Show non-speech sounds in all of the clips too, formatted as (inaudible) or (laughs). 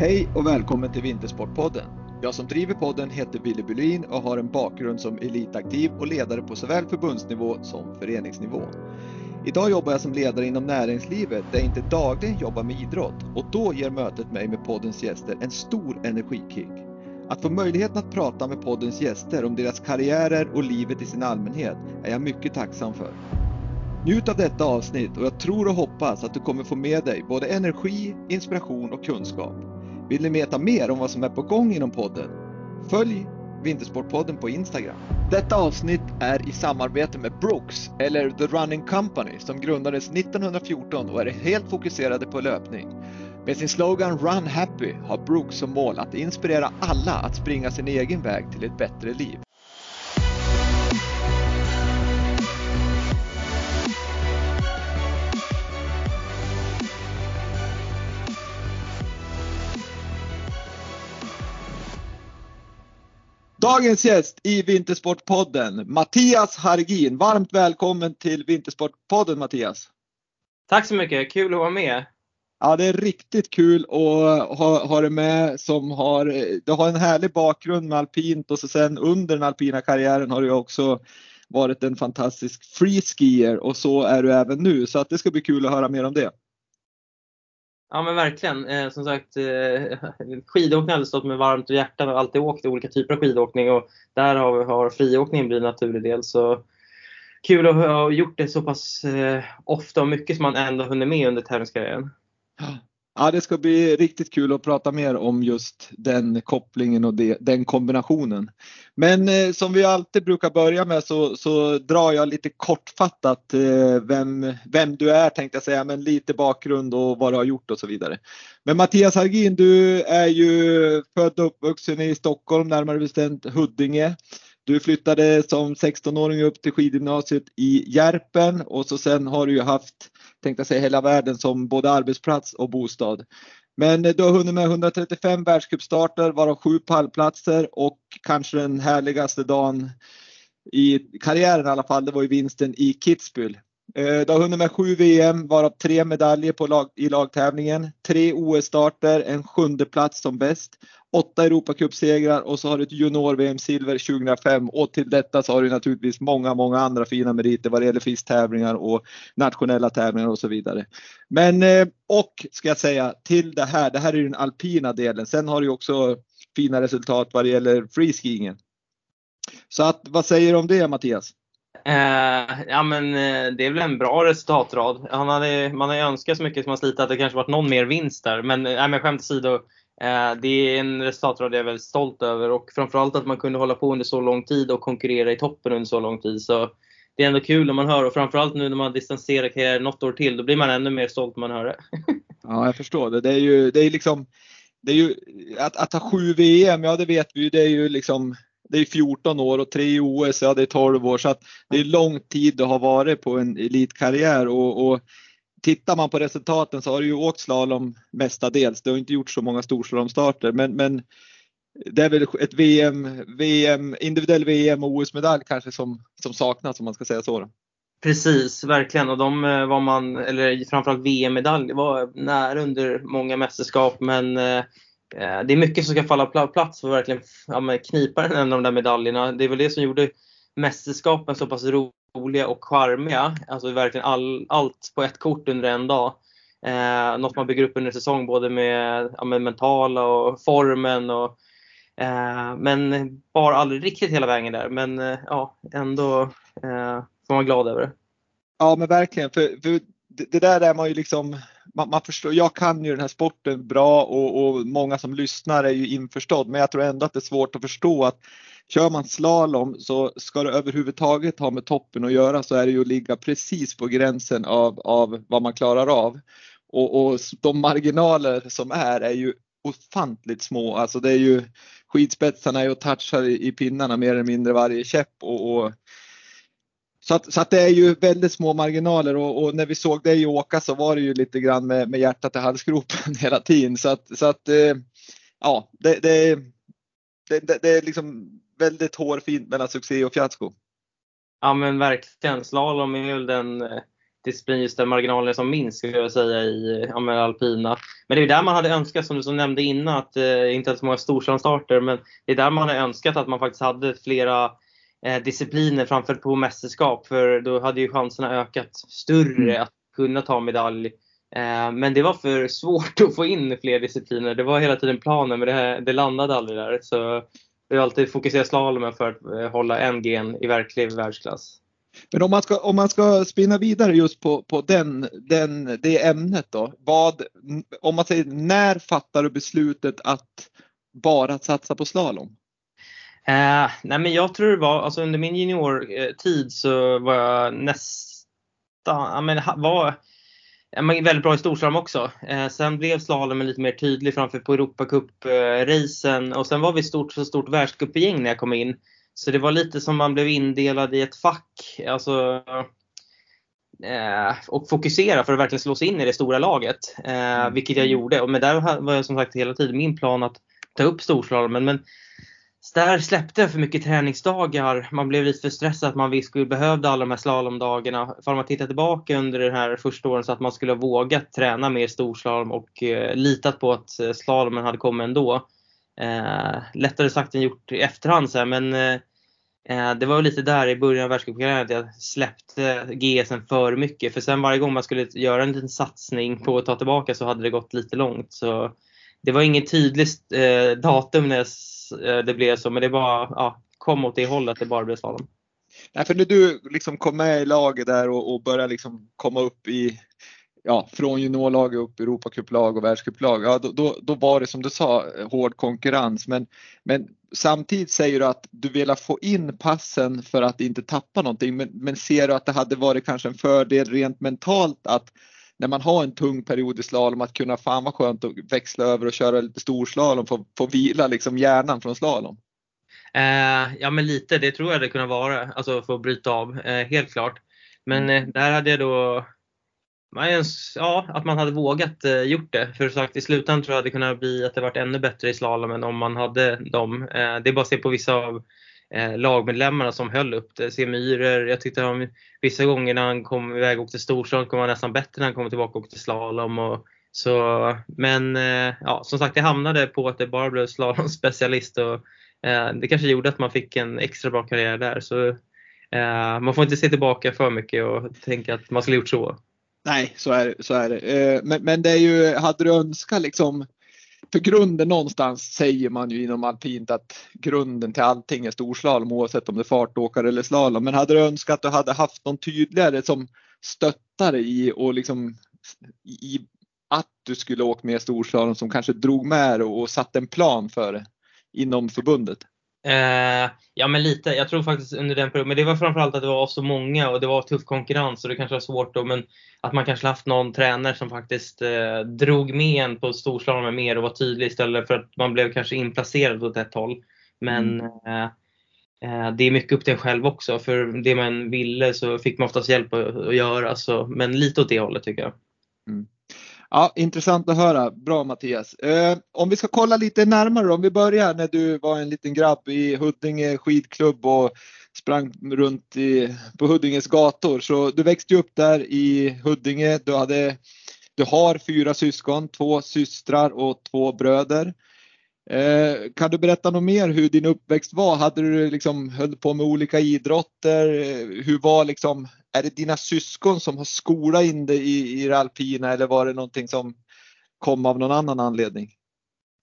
Hej och välkommen till Vintersportpodden. Jag som driver podden heter Wille Bylin och har en bakgrund som elitaktiv och ledare på såväl förbundsnivå som föreningsnivå. Idag jobbar jag som ledare inom näringslivet där jag inte dagligen jobbar med idrott och då ger mötet mig med poddens gäster en stor energikick. Att få möjligheten att prata med poddens gäster om deras karriärer och livet i sin allmänhet är jag mycket tacksam för. Njut av detta avsnitt och jag tror och hoppas att du kommer få med dig både energi, inspiration och kunskap. Vill ni veta mer om vad som är på gång inom podden? Följ Vintersportpodden på Instagram. Detta avsnitt är i samarbete med Brooks, eller The Running Company, som grundades 1914 och är helt fokuserade på löpning. Med sin slogan Run Happy har Brooks som mål att inspirera alla att springa sin egen väg till ett bättre liv. Dagens gäst i Vintersportpodden, Mattias Hargin. Varmt välkommen till Vintersportpodden Mattias. Tack så mycket, kul att vara med. Ja, det är riktigt kul att ha, ha dig med som har, du har en härlig bakgrund med alpint och så sen under den alpina karriären har du också varit en fantastisk freeskier och så är du även nu. Så att det ska bli kul att höra mer om det. Ja men verkligen. Eh, som sagt, eh, skidåkning har alltid stått mig varmt om hjärtat. Jag har alltid åkt olika typer av skidåkning och där har, har friåkningen blivit en naturlig del. Så kul att ha gjort det så pass eh, ofta och mycket som man ändå hunnit med under tävlingskarriären. Ja, det ska bli riktigt kul att prata mer om just den kopplingen och det, den kombinationen. Men eh, som vi alltid brukar börja med så, så drar jag lite kortfattat eh, vem, vem du är tänkte jag säga, men lite bakgrund och vad du har gjort och så vidare. Men Mattias Hargin, du är ju född och uppvuxen i Stockholm, närmare bestämt Huddinge. Du flyttade som 16-åring upp till skidgymnasiet i Järpen och så sen har du ju haft, tänkte jag säga, hela världen som både arbetsplats och bostad. Men du har hunnit med 135 världscupstarter varav sju pallplatser och kanske den härligaste dagen i karriären i alla fall, det var ju vinsten i Kitzbühel. Eh, du har hunnit med sju VM varav tre medaljer på lag, i lagtävlingen, tre OS-starter, en sjunde plats som bäst åtta Europacupsegrar och så har du ett junior-VM-silver 2005 och till detta så har du naturligtvis många, många andra fina meriter vad det gäller FIS-tävlingar och nationella tävlingar och så vidare. Men eh, och ska jag säga till det här, det här är den alpina delen. Sen har du också fina resultat vad det gäller freeskiingen. Så att, vad säger du om det Mattias? Eh, ja men eh, det är väl en bra resultatrad. Han hade, man har ju önskat så mycket som man slitit att det kanske varit någon mer vinst där. Men, eh, men skämt åsido, Eh, det är en resultatrad jag är väldigt stolt över och framförallt att man kunde hålla på under så lång tid och konkurrera i toppen under så lång tid. Så det är ändå kul när man hör och framförallt nu när man distanserar karriären något år till, då blir man ännu mer stolt när man hör det. (laughs) ja, jag förstår det. Det är ju, det är liksom, det är ju, att, att ha sju VM, ja det vet vi ju, det är ju liksom det är 14 år och tre OS, ja det är 12 år så att det är lång tid du har varit på en elitkarriär och, och tittar man på resultaten så har du ju åkt slalom mestadels. Du har inte gjort så många storslalomstarter men, men det är väl ett VM, VM, individuell VM och OS-medalj kanske som, som saknas om man ska säga så. Då. Precis, verkligen. Och de eh, var man, eller framförallt VM-medalj, var nära under många mästerskap men eh, Eh, det är mycket som ska falla på plats för att verkligen ja, knipa en av de där medaljerna. Det är väl det som gjorde mästerskapen så pass roliga och charmiga. Alltså verkligen all, allt på ett kort under en dag. Eh, något man bygger upp under en säsong både med, ja, med mentala och formen. Och, eh, men bara aldrig riktigt hela vägen där. Men eh, ja, ändå eh, får man vara glad över det. Ja men verkligen. För, för det, det där är man ju liksom man, man, förstår, jag kan ju den här sporten bra och, och, många som lyssnar är ju införstådd men jag tror ändå att det är svårt att förstå att Kör man slalom så ska det överhuvudtaget ha med toppen att göra så är det ju att ligga precis på gränsen av, av vad man klarar av. Och, och de marginaler som är är ju ofantligt små. Alltså det är ju skidspetsarna är och touchar i, i pinnarna mer eller mindre varje käpp och, och så att, så att det är ju väldigt små marginaler och, och, när vi såg dig åka så var det ju lite grann med, med hjärtat i halsgropen (laughs) hela tiden. Så att, så att eh, ja, det, det, det, det är liksom väldigt hårfint mellan succé och fiasko. Ja men verkligen. Slalom är väl den, eh, disciplin just där marginalen som minst skulle jag säga i ja, alpina. Men det är där man hade önskat, som du som nämnde innan, att eh, inte så många storslalomstarter, men det är där man hade önskat att man faktiskt hade flera discipliner framför på mästerskap för då hade ju chanserna ökat större mm. att kunna ta medalj. Eh, men det var för svårt (laughs) att få in fler discipliner. Det var hela tiden planen men det, det landade aldrig där. Så vi har alltid fokuserat slalomen för att eh, hålla en gen i verklig världsklass. Men om man ska, om man ska spinna vidare just på, på den, den, det ämnet då. Vad, om man säger, när fattar du beslutet att bara satsa på slalom? Eh, nej men jag tror det var, alltså under min juniortid så var jag nästan, ja men var ja, men väldigt bra i storslalom också. Eh, sen blev slalomen lite mer tydlig framför på Europacup-racen och sen var vi stort, så stort världscupgäng när jag kom in. Så det var lite som man blev indelad i ett fack. Alltså, eh, och fokusera för att verkligen slå sig in i det stora laget. Eh, mm. vilket jag gjorde. Men där var jag som sagt hela tiden min plan att ta upp storslalomen. Men där släppte jag för mycket träningsdagar. Man blev lite för stressad att man skulle behövde alla de här slalomdagarna. För man tittar tillbaka under den här första åren så att man skulle ha vågat träna mer storslalom och eh, litat på att eh, slalomen hade kommit ändå. Eh, lättare sagt än gjort i efterhand så här, men eh, eh det var lite där i början av världscupkarriären att jag släppte GSen för mycket. För sen varje gång man skulle göra en liten satsning på att ta tillbaka så hade det gått lite långt. Så det var inget tydligt eh, datum när eh, det blev så, men det bara ja, kom åt det hållet det bara blev slalom. Nej, för när du liksom kom med i laget där och, och började liksom komma upp i ja, från juniorlaget upp Europacuplag och världscuplag, ja, då, då, då, var det som du sa eh, hård konkurrens. Men, men samtidigt säger du att du vill få in passen för att inte tappa någonting. Men, men ser du att det hade varit kanske en fördel rent mentalt att när man har en tung period i slalom att kunna, fan vad skönt att växla över och köra lite storslalom, få, få vila liksom hjärnan från slalom? Eh, ja men lite, det tror jag det kunde vara, alltså för att bryta av, eh, helt klart. Men mm. eh, där hade jag då, ja, att man hade vågat eh, gjort det. För sagt i slutändan tror jag det kunde bli att det varit ännu bättre i slalomen om man hade dem. Eh, det är bara att se på vissa av eh, lagmedlemmarna som höll upp det. Se Myhrer, jag tyckte han vissa gånger när han kom iväg och åkte storslalom kom han nästan bättre när han kom tillbaka och åkte slalom. Och, så, men eh, ja, som sagt, det hamnade på att det bara blev slalomspecialist och eh, det kanske gjorde att man fick en extra bra karriär där. Så eh, man får inte se tillbaka för mycket och tänka att man skulle gjort så. Nej, så är, så är det. Eh, men, men det är ju, hade du önskat liksom för grunden någonstans säger man ju inom alpint att grunden till allting är storslalom oavsett om det är fartåkare eller slalom. Men hade du önskat att du hade haft någon tydligare som stöttare i och liksom i att du skulle åkt med storslalom som kanske drog med och, och satte en plan för det inom förbundet? Eh, ja men lite, jag tror faktiskt under den perioden, men det var framförallt att det var så många och det var tuff konkurrens och det kanske var svårt då men att man kanske haft någon tränare som faktiskt eh, drog med en på storslalom mer och var tydlig istället för att man blev kanske inplacerad åt ett håll. Men mm. eh, eh det är mycket upp till en själv också för det man ville så fick man oftast hjälp att, att göra så, men lite åt det hållet tycker jag. Mm. Ja, intressant att höra. Bra Mattias. Eh, om vi ska kolla lite närmare om vi börjar när du var en liten grabb i Huddinge skidklubb och sprang runt i, på Huddinges gator. Så du växte upp där i Huddinge. Du, hade, du har fyra syskon, två systrar och två bröder. Eh, kan du berätta något mer hur din uppväxt var? Hade du liksom höll på med olika idrotter? Eh, hur var liksom är det dina syskon som har skolat in dig i, i det alpina eller var det någonting som kom av någon annan anledning?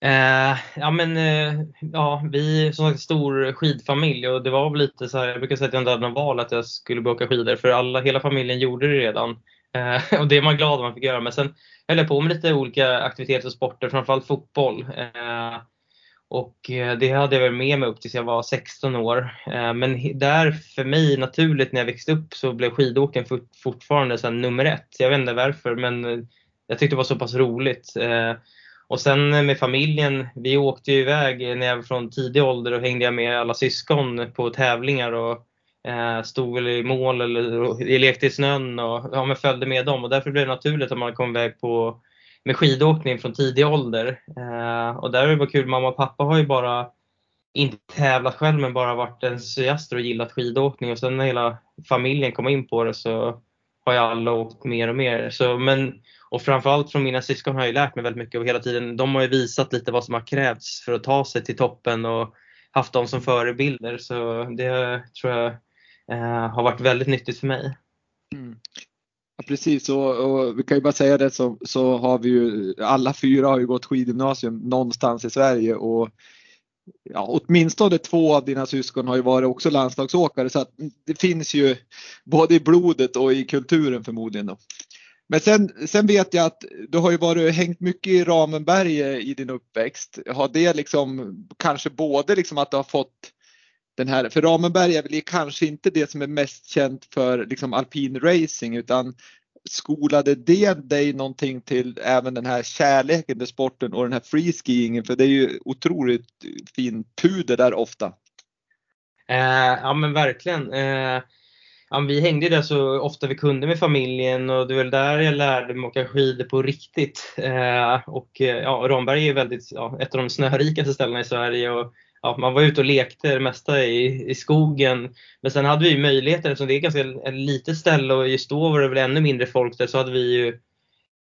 Eh, ja men eh, ja, vi är som sagt stor skidfamilj och det var väl lite så här, jag brukar säga att jag inte hade någon val att jag skulle börja åka skidor för alla, hela familjen gjorde det redan. Eh, (laughs) och det är man glad att man fick göra. Men sen höll jag på med lite olika aktiviteter och sporter, framförallt fotboll. Eh, och eh, det hade jag väl med mig upp tills jag var 16 år. Eh, men där för mig naturligt när jag växte upp så blev skidåkning fortfarande så nummer ett. Jag vet inte varför men eh, jag tyckte det var så pass roligt. Och sen med familjen, vi åkte ju iväg när jag var från tidig ålder och hängde jag med alla syskon på tävlingar och stod väl i mål eller lekte i snön och ja, men följde med dem och därför blev det naturligt att man kom iväg på med skidåkning från tidig ålder. Eh, och där har det varit kul, mamma och pappa har ju bara inte tävlat själv men bara varit entusiaster och gillat skidåkning och sen när hela familjen kom in på det så har ju alla åkt mer och mer. Så, men, och framförallt från mina syskon har jag lärt mig väldigt mycket och hela tiden, de har ju visat lite vad som har krävts för att ta sig till toppen och haft dem som förebilder. Så det tror jag eh, har varit väldigt nyttigt för mig. Mm. Precis och, och, vi kan ju bara säga det så, så har vi ju alla fyra har ju gått skidgymnasium någonstans i Sverige och ja, åtminstone två av dina syskon har ju varit också landslagsåkare så att det finns ju både i blodet och i kulturen förmodligen. Då. Men sen, sen vet jag att du har ju varit hängt mycket i Ramenberg i din uppväxt. Har det liksom kanske både liksom att du har fått den här, för Ramenberg är väl kanske inte det som är mest känt för liksom alpin racing utan skolade det dig någonting till även den här kärleken till sporten och den här freeskiingen? För det är ju otroligt fin puder där ofta. Eh, ja men verkligen. Eh, ja, vi hängde där så ofta vi kunde med familjen och det var där jag lärde mig åka skidor på riktigt. Eh, och eh, ja, Ramberg är väldigt, ja, ett av de snörikaste ställena i Sverige och ja, man var ute och lekte det mesta i, i skogen. Men sen hade vi ju möjligheter eftersom det är ganska ett litet ställe och just då var det väl ännu mindre folk där så hade vi ju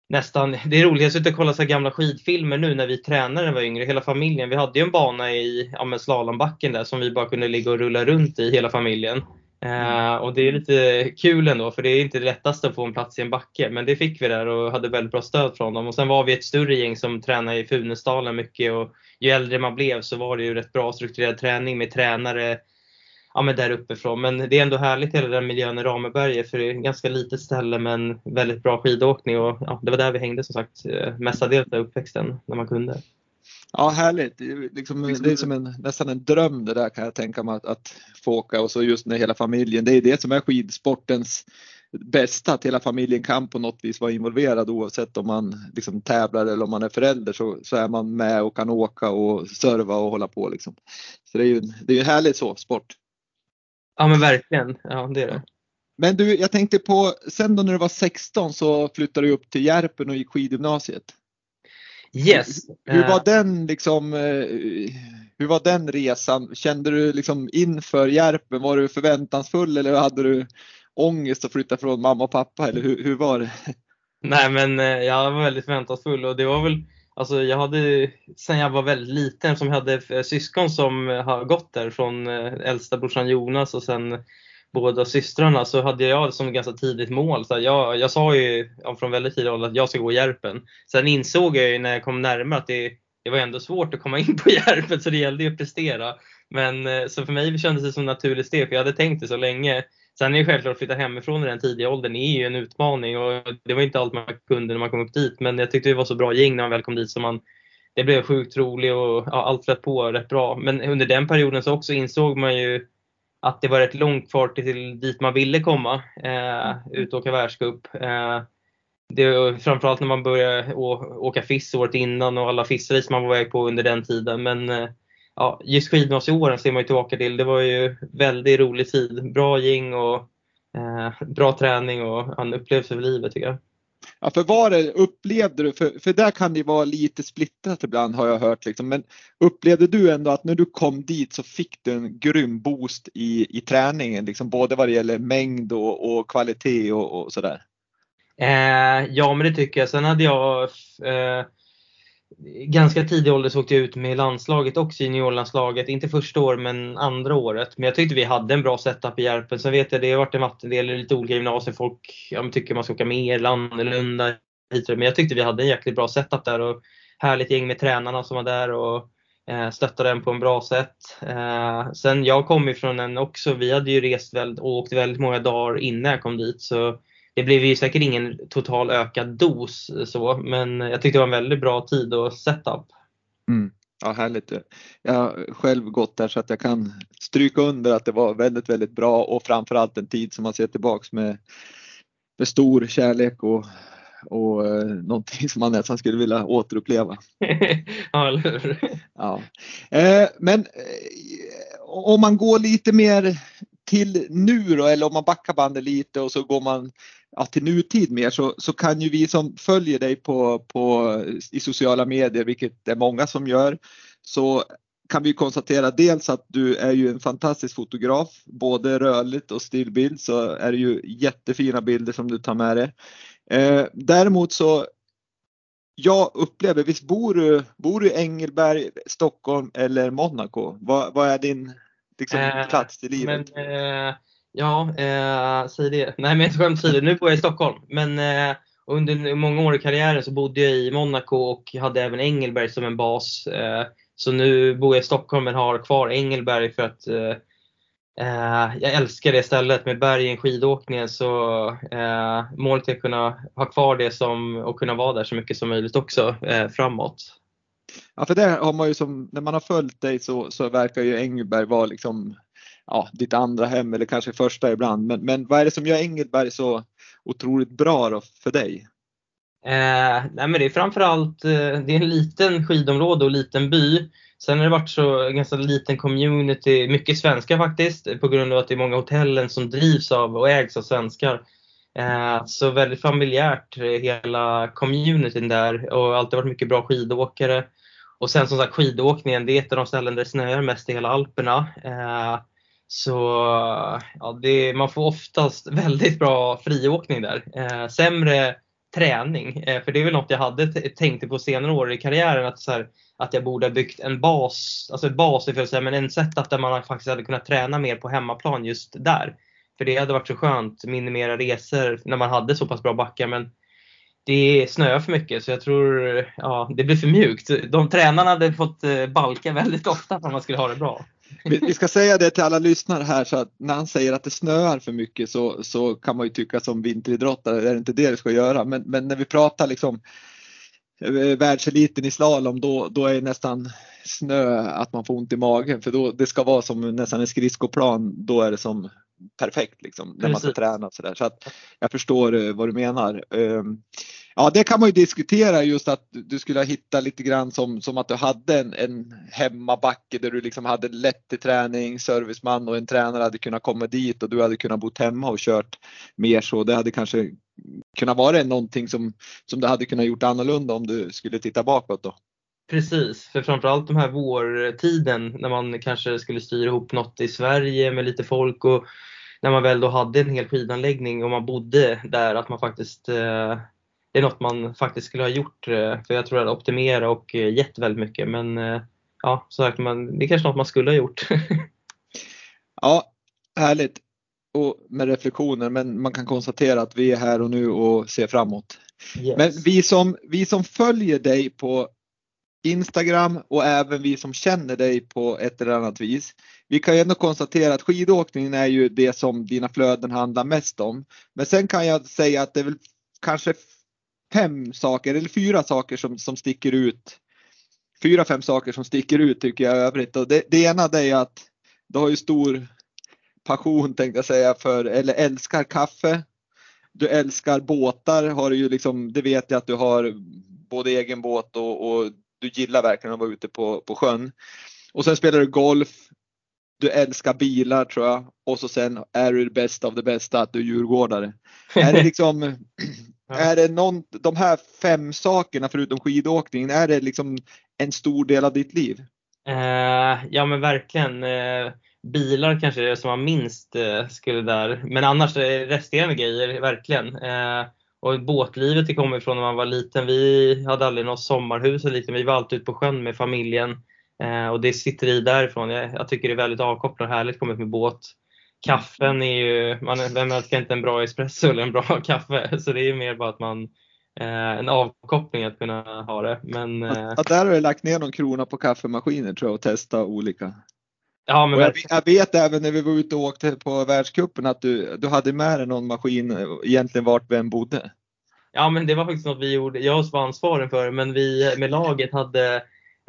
nästan, det är roligt, jag sitter och kollar så gamla skidfilmer nu när vi tränade när vi var yngre, hela familjen. Vi hade ju en bana i ja, slalombacken där som vi bara kunde ligga och rulla runt i hela familjen. Uh, och det är lite kul ändå för det är inte det lättaste att få en plats i en backe men det fick vi där och hade väldigt bra stöd från dem. Och sen var vi ett större gäng som tränade i Funäsdalen mycket och ju äldre man blev så var det ju rätt bra strukturerad träning med tränare ja, men där uppifrån. Men det är ändå härligt hela den miljön i Rameberget för det är ett ganska litet ställe men väldigt bra skidåkning och ja, det var där vi hängde som sagt eh, mestadels av uppväxten när man kunde. Ja härligt, det är, liksom, det är som en, nästan en dröm det där kan jag tänka mig att, att få åka och så just med hela familjen. Det är det som är skidsportens bästa att hela familjen kan på något vis vara involverad oavsett om man liksom tävlar eller om man är förälder så, så är man med och kan åka och serva och hålla på liksom. Så det är ju det är härligt så, sport. Ja men verkligen, ja det är det. Men du, jag tänkte på, sen då när du var 16 så flyttade du upp till Järpen och gick skidgymnasiet. Yes. Hur, hur var eh. den liksom, eh, hur var den resan? Kände du liksom inför Järpen, var du förväntansfull eller hade du ångest att flytta från mamma och pappa eller hur, hur var det? Nej men eh, jag var väldigt förväntansfull och det var väl Alltså jag hade sen jag var väldigt liten som hade syskon som har gått där från äldsta brorsan Jonas och sen båda systrarna så hade jag som ganska tidigt mål. Så jag, jag sa ju från väldigt tidig ålder att jag ska gå Järpen. Sen insåg jag ju när jag kom närmare att det, det var ändå svårt att komma in på (laughs) Järpen så det gällde ju att prestera. Men eh, så för mig kändes det som naturligt steg för jag hade tänkt det så länge. Sen är det självklart att flytta hemifrån i den tidiga åldern är ju en utmaning och det var inte allt man kunde när man kom upp dit. Men jag tyckte det var så bra gäng när man väl kom dit så man det blev sjukt roligt och ja, allt flöt på rätt bra. Men under den perioden så också insåg man ju att det var rätt långt kvar till dit man ville komma, eh, ut och åka världscup. Eh, det, framförallt när man började åka FIS året innan och alla FIS-race man var väg på under den tiden. Men eh, ja, just skidgymnasieåren ser man ju tillbaka till. Det var ju väldigt rolig tid. Bra gäng och eh, bra träning och en upplevelse för livet tycker jag. Ja, för vad det upplevde du, för, för där kan det vara lite splittrat ibland har jag hört liksom, men upplevde du ändå att när du kom dit så fick du en grym boost i, i träningen, liksom både vad det gäller mängd och, och kvalitet och, och sådär? Eh, ja men det tycker jag. Sen hade jag eh, ganska tidig ålder så åkte jag ut med landslaget också, juniorlandslaget. Inte första året men andra året. Men jag tyckte vi hade en bra setup i Järpen. Sen vet jag, det har varit en vattendel lite olika gymnasier. Folk ja, tycker man ska åka mer eller annorlunda. Men jag tyckte vi hade en jäkligt bra setup där och härligt gäng med tränarna som var där och eh, stöttade den på en bra sätt. Eh, sen jag kom ifrån en också, vi hade ju rest väldigt, och åkt väldigt många dagar innan jag kom dit. Så det blev ju säkert ingen total ökad dos så, men jag tyckte det var en väldigt bra tid och setup. Mm. Ja, härligt. Jag har själv gått där så att jag kan stryka under att det var väldigt, väldigt bra och framförallt en tid som man ser tillbaks med, med stor kärlek och, och eh, någonting som man nästan skulle vilja återuppleva. (laughs) ja, eller hur? Ja. Eh, men eh, om man går lite mer till nu då, eller om man backar bandet lite och så går man ja, till nutid mer så, så kan ju vi som följer dig på, på, i sociala medier, vilket det är många som gör, så kan vi konstatera dels att du är ju en fantastisk fotograf, både rörligt och stillbild så är det ju jättefina bilder som du tar med dig. Eh, däremot så jag upplever, visst bor du, bor du i Engelberg, Stockholm eller Monaco? Vad, vad är din liksom, eh, plats i livet? Men, eh, ja, eh, säg det. Nej men skämt åsido, nu bor jag i Stockholm. Men eh, under många år i karriären så bodde jag i Monaco och hade även Engelberg som en bas. Eh, så nu bor jag i Stockholm men har kvar Engelberg för att eh, eh jag älskar det stället med bergen, skidåkningen så eh, målet är att kunna ha kvar det som, och kunna vara där så mycket som möjligt också eh, framåt. Ja för det har man ju som, när man har följt dig så, så verkar ju Engelberg vara liksom ja, ditt andra hem eller kanske första ibland. Men, men vad är det som gör Engelberg så otroligt bra då för dig? Eh, nej men det är framförallt eh, det är en liten skidområde och liten by. Sen har det varit så ganska liten community, mycket svenskar faktiskt, på grund av att det är många hotellen som drivs av och ägs av svenskar. Eh, så väldigt familjärt eh, hela communityn där och alltid varit mycket bra skidåkare. Och sen som sagt skidåkningen, det är ett av de ställen där det snöar mest i hela Alperna. Eh, så ja, det, man får oftast väldigt bra friåkning där. Eh, sämre träning. Eh, för det är väl något jag hade tänkt på senare år i karriären. Att, så här, att jag borde ha byggt en bas, alltså bas för att säga, men en setup där man faktiskt hade kunnat träna mer på hemmaplan just där. För det hade varit så skönt, minimera resor när man hade så pass bra backar. Men det snöar för mycket så jag tror ja, det blir för mjukt. De tränarna hade fått eh, balka väldigt ofta för att man skulle ha det bra. Vi ska säga det till alla lyssnare här så att när han säger att det snöar för mycket så, så kan man ju tycka som vinteridrottare, det är inte det det ska göra. Men, men när vi pratar liksom eh, världseliten i slalom då, då är nästan snö att man får ont i magen för då, det ska vara som nästan en skridskoplan. Då är det som perfekt liksom när man ska träna så där. Så att jag förstår eh, vad du menar. Ja, det kan man ju diskutera just att du skulle ha hittat lite grann som, som att du hade en, en hemmabacke där du liksom hade lätt till träning, serviceman och en tränare hade kunnat komma dit och du hade kunnat bo hemma och kört mer så. Det hade kanske kunnat vara någonting som, som du hade kunnat gjort annorlunda om du skulle titta bakåt då. Precis, för framförallt de här vårtiden när man kanske skulle styra ihop något i Sverige med lite folk och när man väl då hade en hel skidanläggning och man bodde där att man faktiskt eh, det är något man faktiskt skulle ha gjort. Eh, för jag tror att optimera och eh, gett väldigt mycket. Men eh, ja, så sagt, man, det är kanske något man skulle ha gjort. (laughs) ja, härligt. Och med reflektioner, men man kan konstatera att vi är här och nu och ser framåt. Yes. Men vi som, vi som följer dig på Instagram och även vi som känner dig på ett eller annat vis. Vi kan ju ändå konstatera att skidåkningen är ju det som dina flöden handlar mest om. Men sen kan jag säga att det är väl kanske fem saker eller fyra saker som, som sticker ut. Fyra, fem saker som sticker ut tycker jag övrigt. Och det, det ena det är att du har ju stor passion tänkte jag säga för, eller älskar kaffe. Du älskar båtar, har du ju liksom, det vet jag att du har både egen båt och, och du gillar verkligen att vara ute på, på sjön. Och sen spelar du golf, du älskar bilar tror jag och så sen är du det bästa av det bästa att du är djurgårdare. är det (laughs) liksom är det någon, de här fem sakerna förutom skidåkningen, är det liksom en stor del av ditt liv? Uh, ja men verkligen. Uh, bilar kanske är det som man minst uh, skulle där. Men annars är resterande grejer verkligen. och båtlivet det kommer ifrån när man var liten. Vi hade aldrig något sommarhus eller liknande. Vi var alltid ute på sjön med familjen. och det sitter i därifrån. Jag, jag tycker det är väldigt avkopplande och härligt att komma ut med båt. Kaffen är ju, man, vem älskar inte en bra espresso eller en bra (laughs) kaffe? Så det är ju mer bara att man eh, en avkoppling att kunna ha det. Men, eh, att där har du lagt ner någon krona på kaffemaskiner tror jag och testa olika. Ja, men jag, jag, vet även när vi var ute och åkte på världscupen att du, du hade med dig någon maskin egentligen vart än bodde. Ja men det var faktiskt något vi gjorde, jag var ansvarig för men vi med laget hade,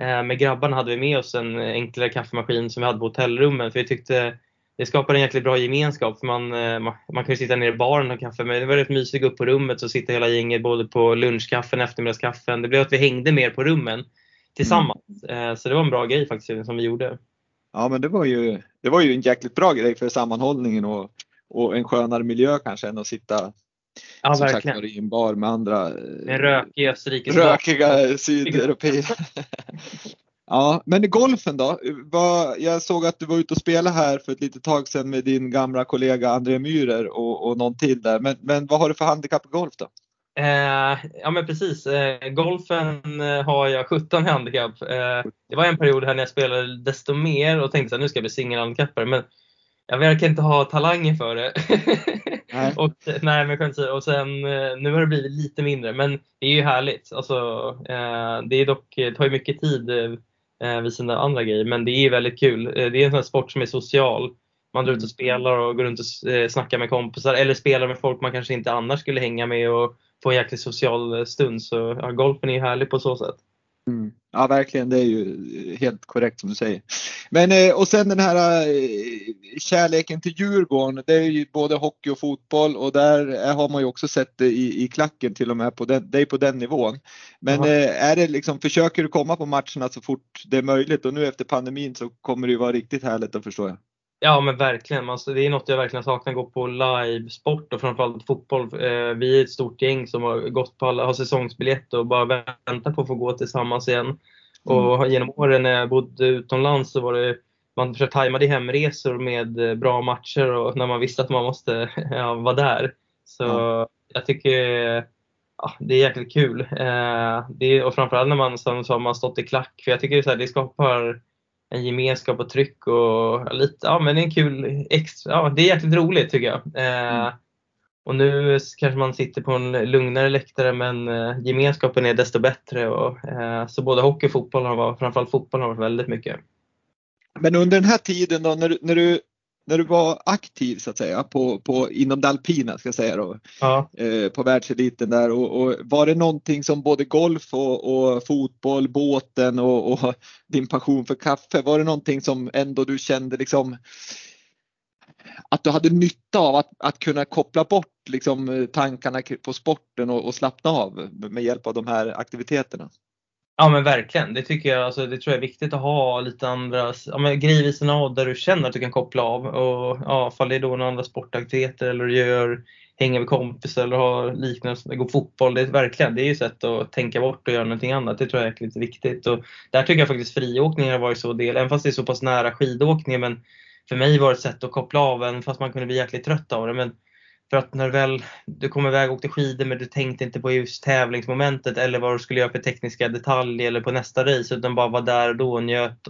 eh, med grabbarna hade vi med oss en enklare kaffemaskin som vi hade på hotellrummen för vi tyckte det skapar en jäkligt bra gemenskap. För man, eh, man, man kan ju sitta nere i baren och kaffe, men det var rätt mysigt att gå upp på rummet och sitta hela gänget både på lunchkaffen och eftermiddagskaffen. Det blev att vi hängde mer på rummen tillsammans. Mm. Så det var en bra grej faktiskt som vi gjorde. Ja men det var ju, det var ju en jäkligt bra grej för sammanhållningen och, och en skönare miljö kanske än att sitta ja, som verkligen. sagt, i en bar med andra med rökiga Rökiga sydeuropeer. (laughs) (laughs) Ja, men i golfen då? Jag såg att du var ute och spelade här för ett litet tag sedan med din gamla kollega André Myhrer och, och någon till där. Men, men vad har du för handikapp i golf då? Eh, ja men precis. Eh, golfen eh, har jag 17 handikapp. Eh, det var en period här när jag spelade desto mer och tänkte att nu ska jag bli singelhandikappare. Men jag verkar inte ha talangen för det. (laughs) Nej. och, nej, men skämt Och sen, eh, nu har det blivit lite mindre, men det är ju härligt. Alltså, eh, det, är dock, det tar ju mycket tid eh, vid sina andra grejer, men det är väldigt kul. Det är en sån sport som är social. Man drar ut och spelar och går runt och snackar med kompisar eller spelar med folk man kanske inte annars skulle hänga med och få en jäkligt social stund. Så ja, golfen är ju härlig på så sätt. Mm. Ja verkligen, det är ju helt korrekt som du säger. Men eh, och sen den här eh, kärleken till Djurgården, det är ju både hockey och fotboll och där har man ju också sett det i, i klacken till och med på den, det är på den nivån. Men eh, är det liksom, försöker du komma på matcherna så fort det är möjligt och nu efter pandemin så kommer det ju vara riktigt härligt att förstå. Ja men verkligen. Alltså, det är något jag verkligen saknar, gå på livesport och framförallt fotboll. Eh, vi är ett stort gäng som har gått på alla, har säsongsbiljett och bara väntar på att få gå tillsammans igen. Mm. Och genom åren när jag bodde utomlands så var det man försökte tajma det hemresor med eh, bra matcher och när man visste att man måste (laughs) ja, vara där. Så mm. jag tycker ja, det är jäkligt kul. Eh, det och framförallt när man som, som man stått i klack. För jag tycker så här, det skapar en gemenskap och tryck och lite, ja men det är en kul extra, ja det är jäkligt roligt tycker jag. Eh, mm. Och nu kanske man sitter på en lugnare läktare men eh, gemenskapen är desto bättre. Och, eh, så både hockey och fotboll har varit, framförallt fotboll har varit väldigt mycket. Men under den här tiden då när, när du när du var aktiv så att säga på, på, inom det alpina ska jag säga då, ja. eh, på världseliten där och, och, var det någonting som både golf och, och fotboll, båten och, och, din passion för kaffe, var det någonting som ändå du kände liksom att du hade nytta av att, att kunna koppla bort liksom, tankarna på sporten och, och slappna av med hjälp av de här aktiviteterna? Ja men verkligen, det tycker jag. Alltså, det tror jag är viktigt att ha lite andra ja, grejer vid sina av där du känner att du kan koppla av. Och ja, fall det är då några andra sportaktiviteter eller du gör, hänger med kompisar eller har liknande, går fotboll. Det är verkligen, det är ju ett sätt att tänka bort och göra någonting annat. Det tror jag är lite viktigt. Och där tycker jag faktiskt friåkningen har varit så del, även fast det är så pass nära skidåkningen. Men för mig var det ett sätt att koppla av, även fast man kunde bli jäkligt trött av det. Men för att när du väl du kom iväg och åkte skidor men du tänkte inte på just tävlingsmomentet eller vad du skulle göra för tekniska detaljer eller på nästa race utan bara var där och då och njöt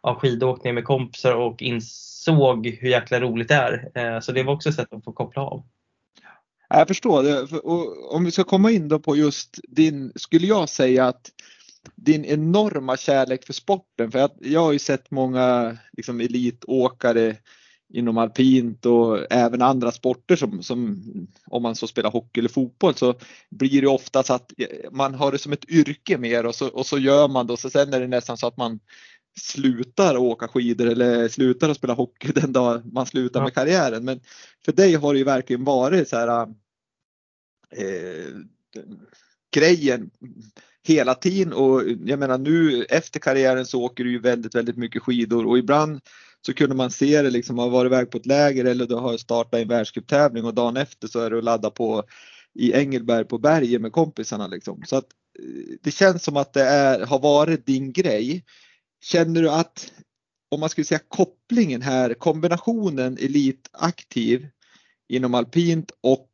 av skidåkning med kompisar och insåg hur jäkla roligt det är. Eh, så det var också ett sätt att få koppla av. Jag förstår. Och om vi ska komma in då på just din, skulle jag säga att din enorma kärlek för sporten. För jag har ju sett många liksom, elitåkare inom alpint och även andra sporter som, som om man så spelar hockey eller fotboll så blir det ofta så att man har det som ett yrke mer och så, och så gör man det och så sen är det nästan så att man slutar åka skidor eller slutar att spela hockey (laughs) den dag man slutar ja. med karriären. Men för dig har det ju verkligen varit så här eh, grejen hela tiden och jag menar nu efter karriären så åker du ju väldigt, väldigt mycket skidor och ibland så kunde man se det liksom, har varit iväg på ett läger eller du har startat en världscuptävling och dagen efter så är du ladda på i Engelberg på berget med kompisarna liksom. Så att eh, det känns som att det är, har varit din grej. Känner du att om man skulle säga kopplingen här, kombinationen elitaktiv inom alpint och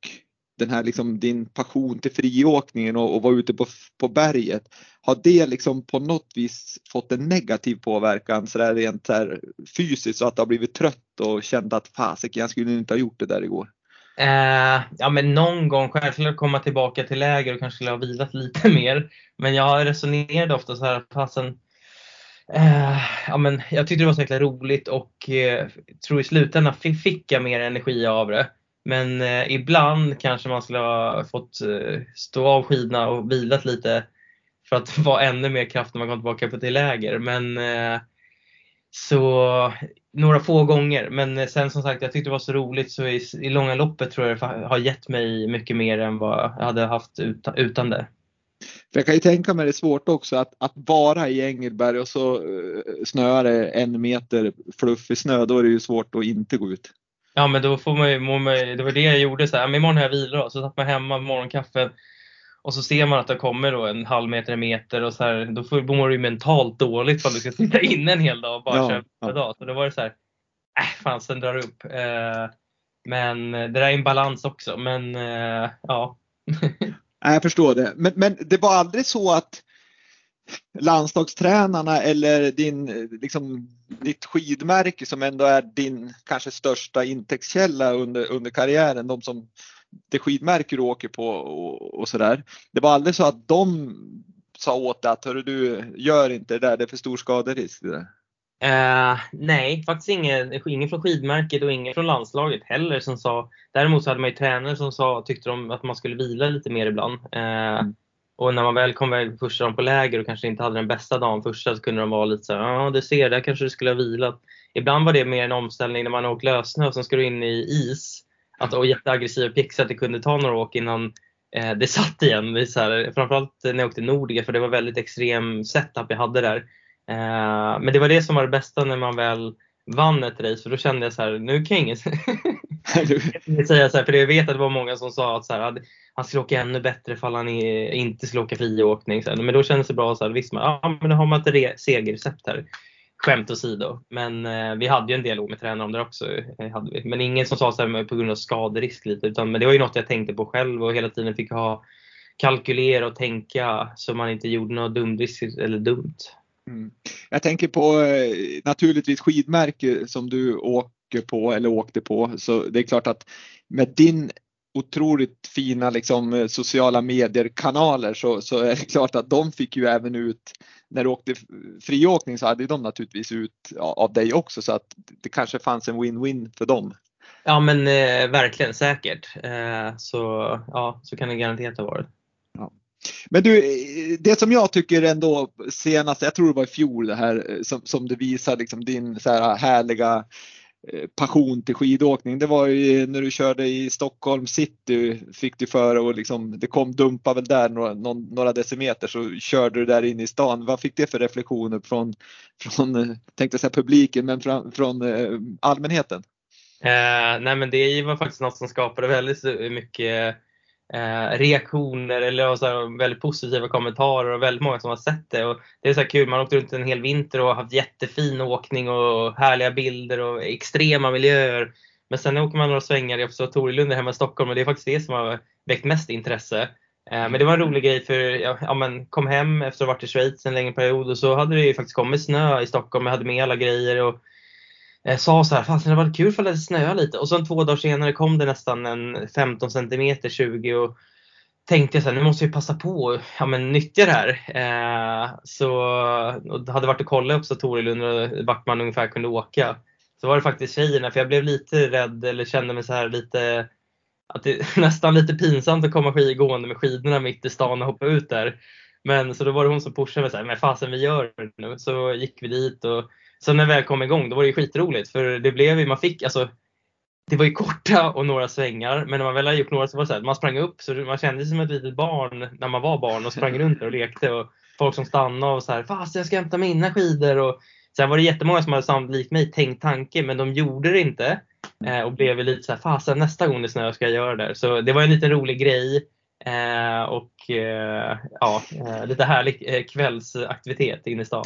den här liksom din passion till friåkningen och, och vara ute på, på berget. Har det liksom på något vis fått en negativ påverkan så där rent här fysiskt så att du har blivit trött och känt att fasiken jag skulle inte ha gjort det där igår? Eh, ja men någon gång självklart komma tillbaka till läger och kanske skulle ha vilat lite (laughs) mer. Men jag resonerade ofta så här, fasen Uh, ja, men jag tyckte det var så jäkla roligt och uh, tror i slutändan fick jag mer energi av det. Men eh, ibland kanske man skulle ha fått eh, stå av skidorna och vilat lite för att (laughs) vara ännu mer kraft när man kom tillbaka på till läger. Men eh, så några få gånger. Men eh, sen som sagt, jag tyckte det var så roligt så i, i långa loppet tror jag det har gett mig mycket mer än vad jag hade haft utan, utan det. För jag kan ju tänka mig det är svårt också att, att vara i Engelberg och så uh, snöar det en meter fluffig snö. Då är det ju svårt att inte gå ut. Ja men då får man ju, man, det var det jag gjorde så här, men imorgon har jag vila. Så satt man hemma med morgonkaffe och så ser man att det kommer då en halv meter, en meter och så här, då får, mår du ju mentalt dåligt för att du ska sitta (laughs) inne en hel dag och bara Ja, köra ja. dag. Så då var det så här, äh, fan sen drar det upp. Eh, men det där är en balans också. Men eh, (laughs) ja. Jag förstår det. Men, men det var aldrig så att landslagstränarna eller din, liksom, ditt skidmärke som ändå är din kanske största intäktskälla under, under karriären, de som det skidmärke du åker på och, och sådär. Det var aldrig så att de sa åt dig att Hörru, du gör inte det där, det är för stor skaderisk. Det. Eh, nej, faktiskt ingen, ingen från skidmärket och ingen från landslaget heller som sa. Däremot så hade man ju tränare som sa, tyckte de att man skulle vila lite mer ibland. Eh, Mm. Och när man väl kom iväg första dagen på läger och kanske inte hade den bästa dagen första så kunde de vara lite såhär, ja du ser, där kanske du skulle ha vilat. Ibland var det mer en omställning när man åkt lössnö och sen ska du in i is. Att, och jätteaggressiv och att det kunde ta några åk innan eh, det satt igen. Det är så här, framförallt när jag åkte Nordica för det var väldigt extrem setup jag hade där. Eh, men det var det som var det bästa när man väl vann ett race för då kände jag så här, nu kan jag ingen (laughs) säga så här, för jag vet att det var många som sa att så här, att han skulle åka ännu bättre ifall han inte skulle åka friåkning. Så här. Men då kändes det bra, så här, visst, man, ja, men då har man ett re- segerrecept här. Skämt åsido. Men eh, vi hade ju en dialog med tränaren om det också. Eh, hade vi. Men ingen som sa så här på grund av skaderisk lite. Utan, men det var ju något jag tänkte på själv och hela tiden fick ha kalkylera och tänka så man inte gjorde något dumt eller dumt. Mm. Jag tänker på eh, naturligtvis skidmärke som du åker på eller åkte på. Så det är klart att med din otroligt fina liksom, sociala medier-kanaler så, så är det klart att de fick ju även ut, när du åkte friåkning så hade de naturligtvis ut ja, av dig också så att det kanske fanns en win-win för dem. Ja men eh, verkligen säkert. Eh, så, ja, så kan det garanterat ha varit. Men du, det som jag tycker ändå senast, jag tror det var i fjol det här eh, som, som det visar liksom din så här härliga Eh, passion till skidåkning. Det var ju när du körde i Stockholm city fick du för och liksom, det kom dumpa väl där några, några decimeter så körde du där inne i stan. Vad fick det för reflektioner från, från eh, tänkte säga publiken, men från, från eh, allmänheten? Eh, nej men det var faktiskt något som skapade väldigt mycket eh, reaktioner eller så här, väldigt positiva kommentarer och väldigt många som har sett det. Och det är så här kul, man har åkt runt en hel vinter och haft jättefin åkning och härliga bilder och extrema miljöer. Men sen åker man några svängar i Observatorielunden hemma i Stockholm och det är faktiskt det som har väckt mest intresse. Eh, men det var en rolig grej för jag ja, men kom hem efter att ha varit i Schweiz en längre period och så hade det ju faktiskt kommit snö i Stockholm. Jag hade med alla grejer och Eh, sa så här, fasen det hade varit kul för det snöade lite. Och sen två dagar senare kom det nästan en 15 centimeter, 20 och tänkte jag så här, nu måste jag passa på att ja, men, nyttja det här. Eh, så och hade varit och kollat också Torilund och vart man ungefär kunde åka. Så var det faktiskt tjejerna, för jag blev lite rädd eller kände mig så här lite att det (laughs) nästan lite pinsamt att komma skidgående med skidorna mitt i stan och hoppa ut där. Men så då var det hon som pushade mig så här, men fasen vi gör det nu. Så gick vi dit och sen när vi väl kom igång då var det ju skitroligt för det blev ju, man fick alltså det var ju korta och några svängar men när man väl hade gjort några så var det så här, man sprang upp så man kände sig som ett litet barn när man var barn och sprang runt där och lekte och folk som stannade och så här, fast jag ska hämta mina skidor och sen var det jättemånga som hade samt likt mig tänkt tanke men de gjorde det inte eh, och blev lite så här, fasen nästa gång det snöar ska jag göra det. Så det var en liten rolig grej eh, och eh, ja, eh, lite härlig eh, kvällsaktivitet inne i stan.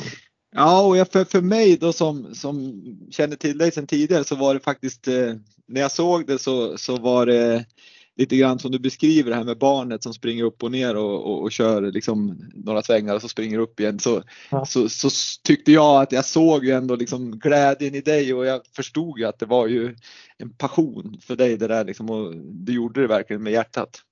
Ja, och jag, för, för mig då som, som känner till dig sedan tidigare så var det faktiskt eh, när jag såg det så, så var det lite grann som du beskriver det här med barnet som springer upp och ner och, och, och kör liksom några svängar och så springer upp igen. Så, Ja. så, så tyckte jag att jag såg ju ändå liksom glädjen i dig och jag förstod ju att det var ju en passion för dig det där liksom och du gjorde det verkligen med hjärtat.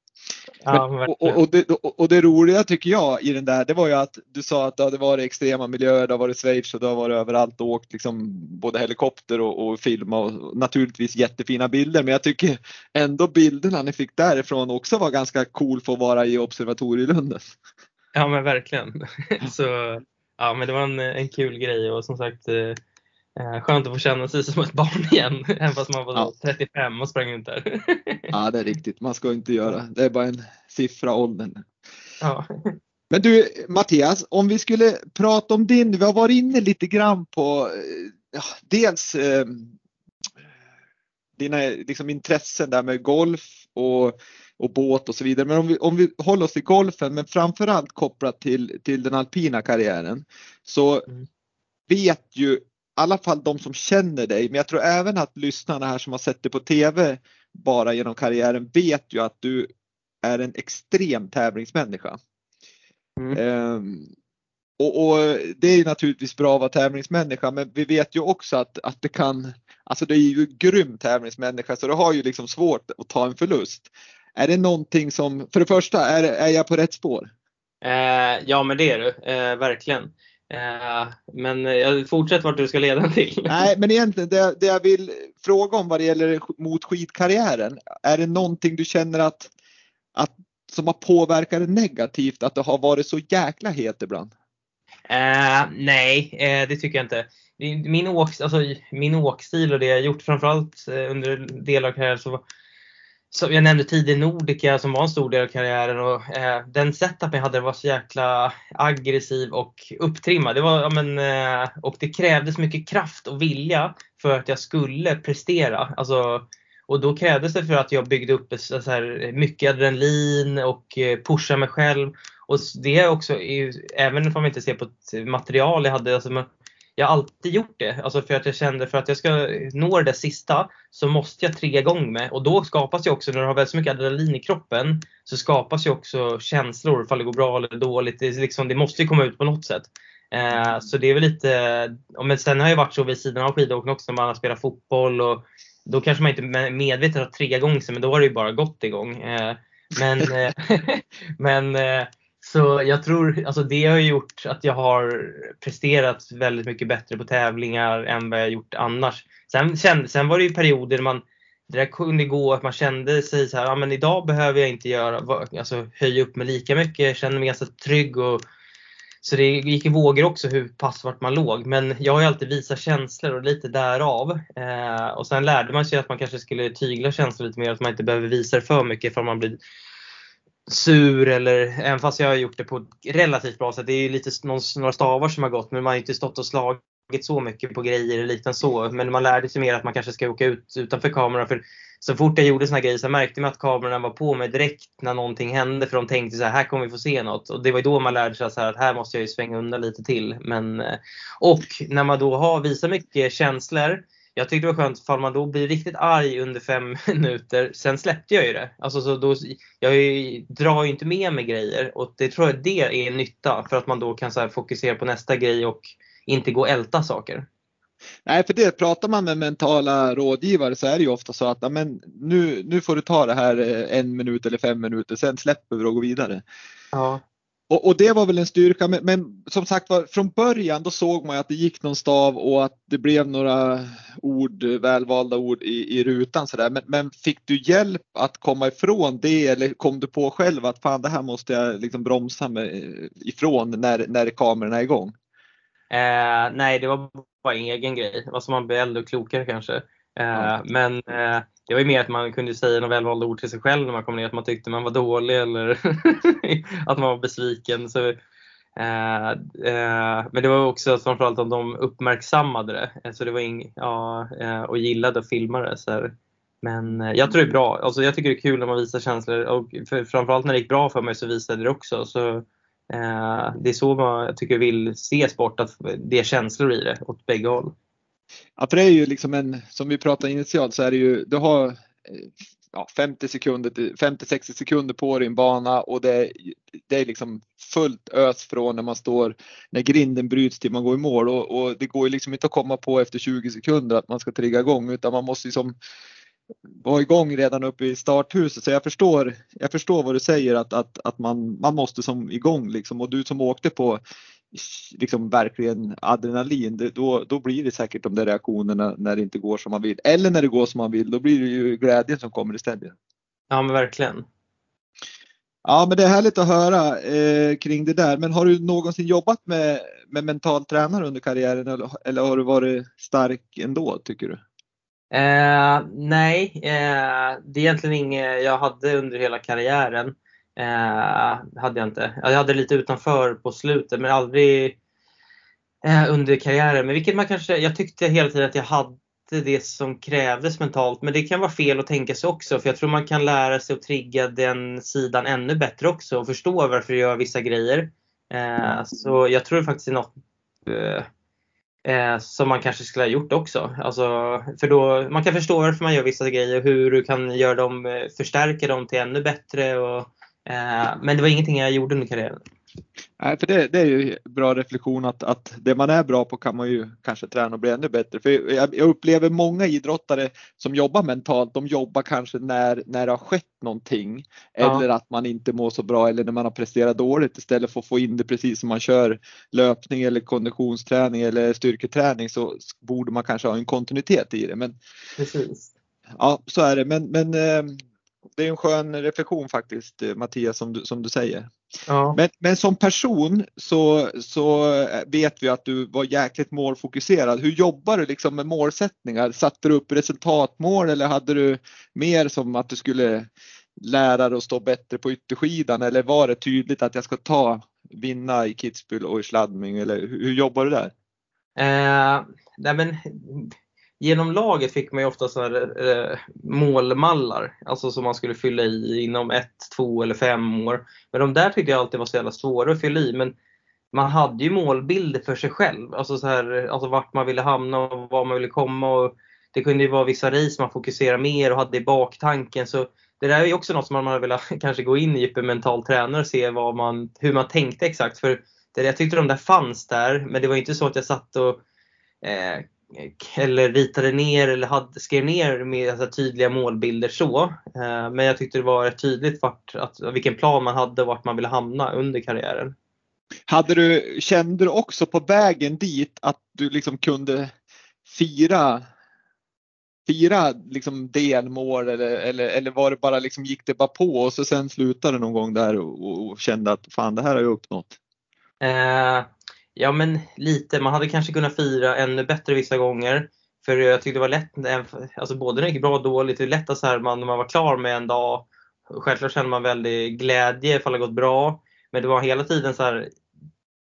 Ja, Men, verkligen. och, och, det, och, det roliga tycker jag i den där, det var ju att du sa att det hade varit extrema miljöer, det har varit Schweiz och det har varit överallt och åkt liksom både helikopter och, och filma och naturligtvis jättefina bilder. Men jag tycker ändå bilderna ni fick därifrån också var ganska cool för att vara i observatorielunden. Ja men verkligen. (laughs) Så, ja, men det var en, en kul grej och som sagt eh, skönt att få känna sig som ett barn igen. (laughs) Även fast man var Ja. 35 och sprang runt där. (laughs) Ja, det är riktigt. Man ska inte göra. Det är bara en siffra åldern. ja. Men du Mattias, om vi skulle prata om din, vi har varit inne lite grann på eh, ja, dels eh, dina liksom, intressen där med golf och och båt och så vidare. Men om vi, om vi håller oss till golfen, men framförallt kopplat till, till den alpina karriären, så mm. vet ju alla fall de som känner dig, men jag tror även att lyssnarna här som har sett dig på TV bara genom karriären vet ju att du är en extrem tävlingsmänniska. Mm. Um, och, och, det är naturligtvis bra att vara tävlingsmänniska men vi vet ju också att, att det kan, alltså det är ju grym tävlingsmänniska så det har ju liksom svårt att ta en förlust. Är det någonting som, för det första, är, är jag på rätt spår? Eh, ja men det är du, eh, verkligen. Eh, men jag fortsätt vart du ska leda (laughs) till. Nej men egentligen det, det jag vill fråga om vad det gäller mot skitkarriären. Är det någonting du känner att, att som har påverkat det negativt, att det har varit så jäkla het ibland? Eh, nej, eh, det tycker jag inte. Min, åk, alltså, min åkstil och det jag gjort framförallt eh, under delar av karriären så som jag nämnde tidigare Nordica som var en stor del av karriären och eh, den setupen jag hade var så jäkla aggressiv och upptrimmad. Det var, ja, men, eh, och det krävdes mycket kraft och vilja för att jag skulle prestera. Alltså, och då krävdes det för att jag byggde upp så här, mycket adrenalin och eh, pusha mig själv. Och det är också, även om man inte ser på ett material jag hade, alltså, jag har alltid gjort det. Alltså för att jag kände för att jag ska nå det sista så måste jag trigga igång med och då skapas ju också, när du har väldigt mycket adrenalin i kroppen, så skapas ju också känslor ifall det går bra eller dåligt. Det, liksom, det måste ju komma ut på något sätt. Eh, så det är väl lite, men sen har jag varit så vid sidan av skidåkning också när man har spelat fotboll och då kanske man inte medvetet har triggat igång sig men då har det ju bara gått igång. Eh, men, eh, (laughs) men eh, så jag tror, alltså det har gjort att jag har presterat väldigt mycket bättre på tävlingar än vad jag gjort annars. Sen, sen, sen var det ju perioder man, det där kunde gå att man kände sig så här, ja men idag behöver jag inte göra, alltså höja upp mig lika mycket, jag kände mig ganska trygg och så det gick i vågor också hur pass vart man låg. Men jag har ju alltid visat känslor och lite därav. Eh, och sen lärde man sig att man kanske skulle tygla känslor lite mer, att man inte behöver visa det för mycket för man blir sur eller även fast jag har gjort det på ett relativt bra sätt. Det är ju lite några stavar som har gått men man har inte stått och slagit så mycket på grejer eller liknande. så. Men man lärde sig mer att man kanske ska åka ut utanför kameran. För så fort jag gjorde såna grejer så märkte man att kamerorna var på mig direkt när någonting hände. För de tänkte så här, här kommer vi få se något. Och det var då man lärde sig så här, att här måste jag ju svänga undan lite till. Men, eh, och när man då har visat mycket känslor jag tyckte det var skönt för man då blir riktigt arg under fem (laughs) minuter. Sen släppte jag ju det. Alltså, så då, jag drar ju inte med mig grejer och det tror jag det är nytta för att man då kan så fokusera på nästa grej och inte gå och älta saker. Nej, för det pratar man med mentala rådgivare så är det ju ofta så att men, nu, nu får du ta det här eh, en minut eller fem minuter, sen släpper vi och går vidare. Ja. Och, och, det var väl en styrka, men, men, som sagt var från början då såg man att det gick någon stav och att det blev några ord, välvalda ord i, i rutan sådär. Men, men fick du hjälp att komma ifrån det eller kom du på själv att fan det här måste jag liksom bromsa mig ifrån när, när kamerorna är igång? Eh, nej, det var bara en egen grej. Alltså man blir äldre och klokare kanske. Eh, mm. Men eh, det var ju mer att man kunde säga några välvalda ord till sig själv när man kom ner, att man tyckte man var dålig eller (laughs) att man var besviken. Så, eh, eh, men det var också framförallt att de uppmärksammade det. alltså det var in, ja, eh, och gillade att filma det. Så Men eh, jag tror det är bra. Alltså, jag tycker det är kul när man visar känslor och för, framförallt när det gick bra för mig så visade det också. Så, eh, det är så man, jag tycker vill se sport, att det är känslor i det åt bägge håll. Ja, för det är ju liksom en, som vi pratade initialt så är det ju, du har eh, ja, 50 sekunder, 50-60 sekunder på din bana och det, det är liksom fullt ös från när man står, när grinden bryts till man går i mål och, och det går ju liksom inte att komma på efter 20 sekunder att man ska trigga igång utan man måste liksom vara igång redan uppe i starthuset. Så jag förstår, jag förstår vad du säger att, att, att man, man måste som igång liksom och du som åkte på liksom verkligen adrenalin, då, då blir det säkert de där reaktionerna när det inte går som man vill. Eller när det går som man vill, då blir det ju glädjen som kommer istället. Ja men verkligen. Ja men det är härligt att höra eh, kring det där. Men har du någonsin jobbat med, med mental tränare under karriären eller, eller har du varit stark ändå tycker du? Eh, nej, eh, det är egentligen inget jag hade under hela karriären. Eh, hade jag inte. Jag hade lite utanför på slutet men aldrig eh, under karriären. Men vilket man kanske, jag tyckte hela tiden att jag hade det som krävdes mentalt. Men det kan vara fel att tänka sig också. För jag tror man kan lära sig att trigga den sidan ännu bättre också och förstå varför du gör vissa grejer. Eh, så jag tror det faktiskt är något eh, eh, som man kanske skulle ha gjort också. Alltså, för då, man kan förstå varför man gör vissa grejer och hur du kan göra dem, eh, förstärka dem till ännu bättre. Och, men det var ingenting jag gjorde under karriären. Nej, för det, det, är ju bra reflektion att, att det man är bra på kan man ju kanske träna och bli ännu bättre. För jag, jag upplever många idrottare som jobbar mentalt, de jobbar kanske när, när det har skett någonting ja. eller att man inte mår så bra eller när man har presterat dåligt istället för att få in det precis som man kör löpning eller konditionsträning eller styrketräning så borde man kanske ha en kontinuitet i det. Men, precis. Ja, så är det. Men, men eh, det är en skön reflektion faktiskt Mattias som du, som du säger. Ja. Men, men som person så, så vet vi att du var jäkligt målfokuserad. Hur jobbar du liksom med målsättningar? Satte du upp resultatmål eller hade du mer som att du skulle lära dig att stå bättre på ytterskidan eller var det tydligt att jag ska ta vinna i Kitzbühel och i Schladming eller hur, hur jobbar du där? Eh, nej men, genom laget fick man ju ofta sådana eh, målmallar, alltså som man skulle fylla i inom ett, två eller fem år. Men de där tyckte jag alltid var så jävla svåra att fylla i. Men man hade ju målbilder för sig själv, alltså, så här, alltså vart man ville hamna och var man ville komma. Och det kunde ju vara vissa race man fokuserade mer och hade i baktanken. Så det där är ju också något som man hade velat (laughs) kanske gå in i en mental tränare och se vad man, hur man tänkte exakt. För det, jag tyckte de där fanns där, men det var inte så att jag satt och eh, eller ritade ner eller hade, skrev ner med alltså, tydliga målbilder så. Eh, men jag tyckte det var tydligt vart, att, vilken plan man hade och vart man ville hamna under karriären. Hade du, kände du också på vägen dit att du liksom kunde fira fira liksom delmål eller, eller, eller var det bara liksom gick det bara på och så sen slutade någon gång där och, och kände att fan det här har jag uppnått? Eh, Ja men lite, man hade kanske kunnat fira ännu bättre vissa gånger. För jag tyckte det var lätt, alltså både när det gick bra och dåligt, det är lätt att så här, man, när man var klar med en dag, självklart kände man väldigt glädje ifall det gått bra. Men det var hela tiden så här,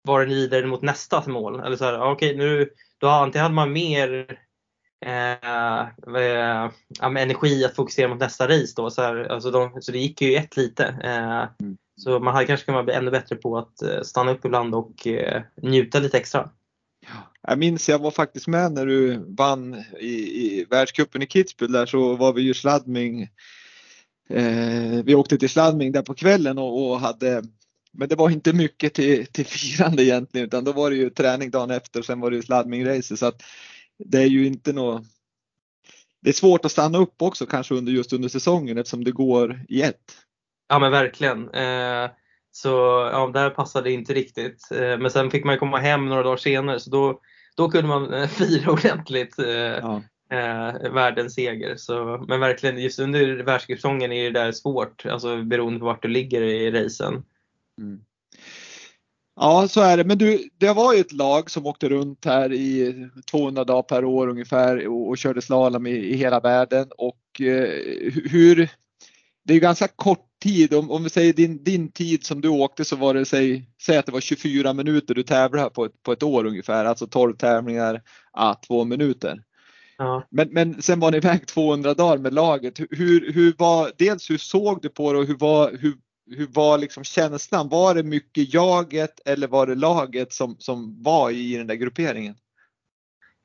var det vidare mot nästa mål? Eller så här, okej okay, nu, då antingen hade man mer eh, eh, energi att fokusera mot nästa race då. Så, här, alltså de, så det gick ju ett lite. Eh, mm. Så man hade kanske kunnat bli ännu bättre på att eh, stanna upp ibland och eh, njuta lite extra. Jag minns jag var faktiskt med när du vann i, i världscupen i Kitzbühel där så var vi ju sladdming. Eh, vi åkte till sladdming där på kvällen och, och, hade men det var inte mycket till, till firande egentligen utan då var det ju träning dagen efter och sen var det ju sladdmingrace så att det är ju inte något det är svårt att stanna upp också kanske under just under säsongen eftersom det går i ett. Ja men verkligen. Eh, så ja, där passade det inte riktigt. Eh, men sen fick man komma hem några dagar senare så då, då kunde man eh, (laughs) fira ordentligt eh, ja. eh, världens seger. Så, men verkligen just under världscupsäsongen är det där svårt, alltså beroende på vart du ligger i racen. Mm. Ja, så är det. Men du, det var ju ett lag som åkte runt här i 200 dagar per år ungefär och, och körde slalom i, i hela världen. Och eh, hur, det är ganska kort tid. Om, om vi säger din, din tid som du åkte så var det, säg, säg att det var 24 minuter du tävlade på ett, på ett år ungefär, alltså 12 tävlingar, ah, två minuter. Ja. Men, men sen var ni iväg 200 dagar med laget. Hur, hur var, dels hur såg du på det och hur var, hur, hur var liksom känslan? Var det mycket jaget eller var det laget som, som var i den där grupperingen?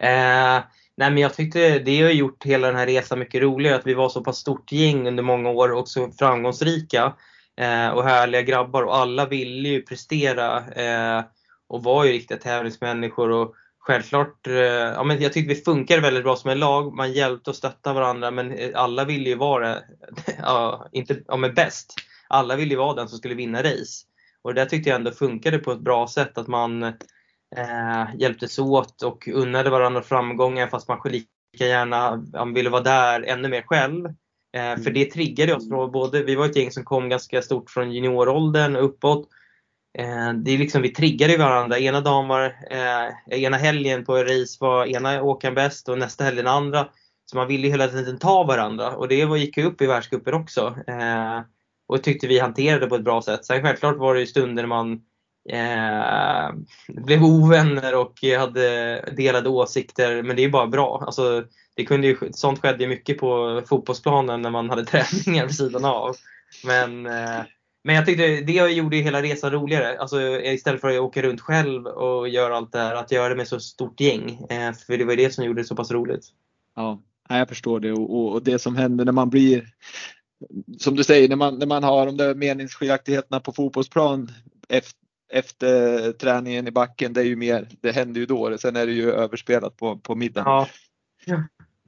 Eh, Nej, men jag tyckte det har gjort hela den här resan mycket roligare. Att vi var så pass stort gäng under många år och så framgångsrika eh, och härliga grabbar och alla ville ju prestera eh, och var ju riktiga tävlingsmänniskor. Och självklart, eh, ja, men jag tyckte vi funkade väldigt bra som en lag. Man hjälpte och stöttade varandra men eh, alla ville ju vara, (laughs) ja, inte, ja, men bäst. Alla ville ju vara den som skulle vinna race. Och det där tyckte jag ändå funkade på ett bra sätt. att man eh, hjälptes åt och unnade varandra framgångar fast man lika gärna man ville vara där ännu mer själv. Eh, för mm. det triggade oss. Både, vi var ett gäng som kom ganska stort från junioråldern uppåt. Eh, det är liksom, vi triggade varandra. Ena dagen var, eh, ena helgen på race var ena åkaren bäst och nästa helg den andra. Så man ville hela tiden ta varandra och det gick ju upp i världscupen också. Eh, och tyckte vi hanterade på ett bra sätt. Sen självklart var det ju stunder man eh, blev ovänner och hade delade åsikter. Men det är bara bra. Alltså, det kunde ju, sånt skedde mycket på fotbollsplanen när man hade (laughs) träningar vid sidan av. Men, eh, men jag tyckte det gjorde hela resan roligare. Alltså, istället för att åka runt själv och göra allt det här, att göra det med så stort gäng. Eh, för det var det som gjorde det så pass roligt. Ja, jag förstår det och, och det som händer när man blir som du säger, när man, när man har de där meningsskiljaktigheterna på fotbollsplan efter, efter träningen i backen, det är ju mer, det händer ju då. Sen är det ju överspelat på, på middagen. Ja.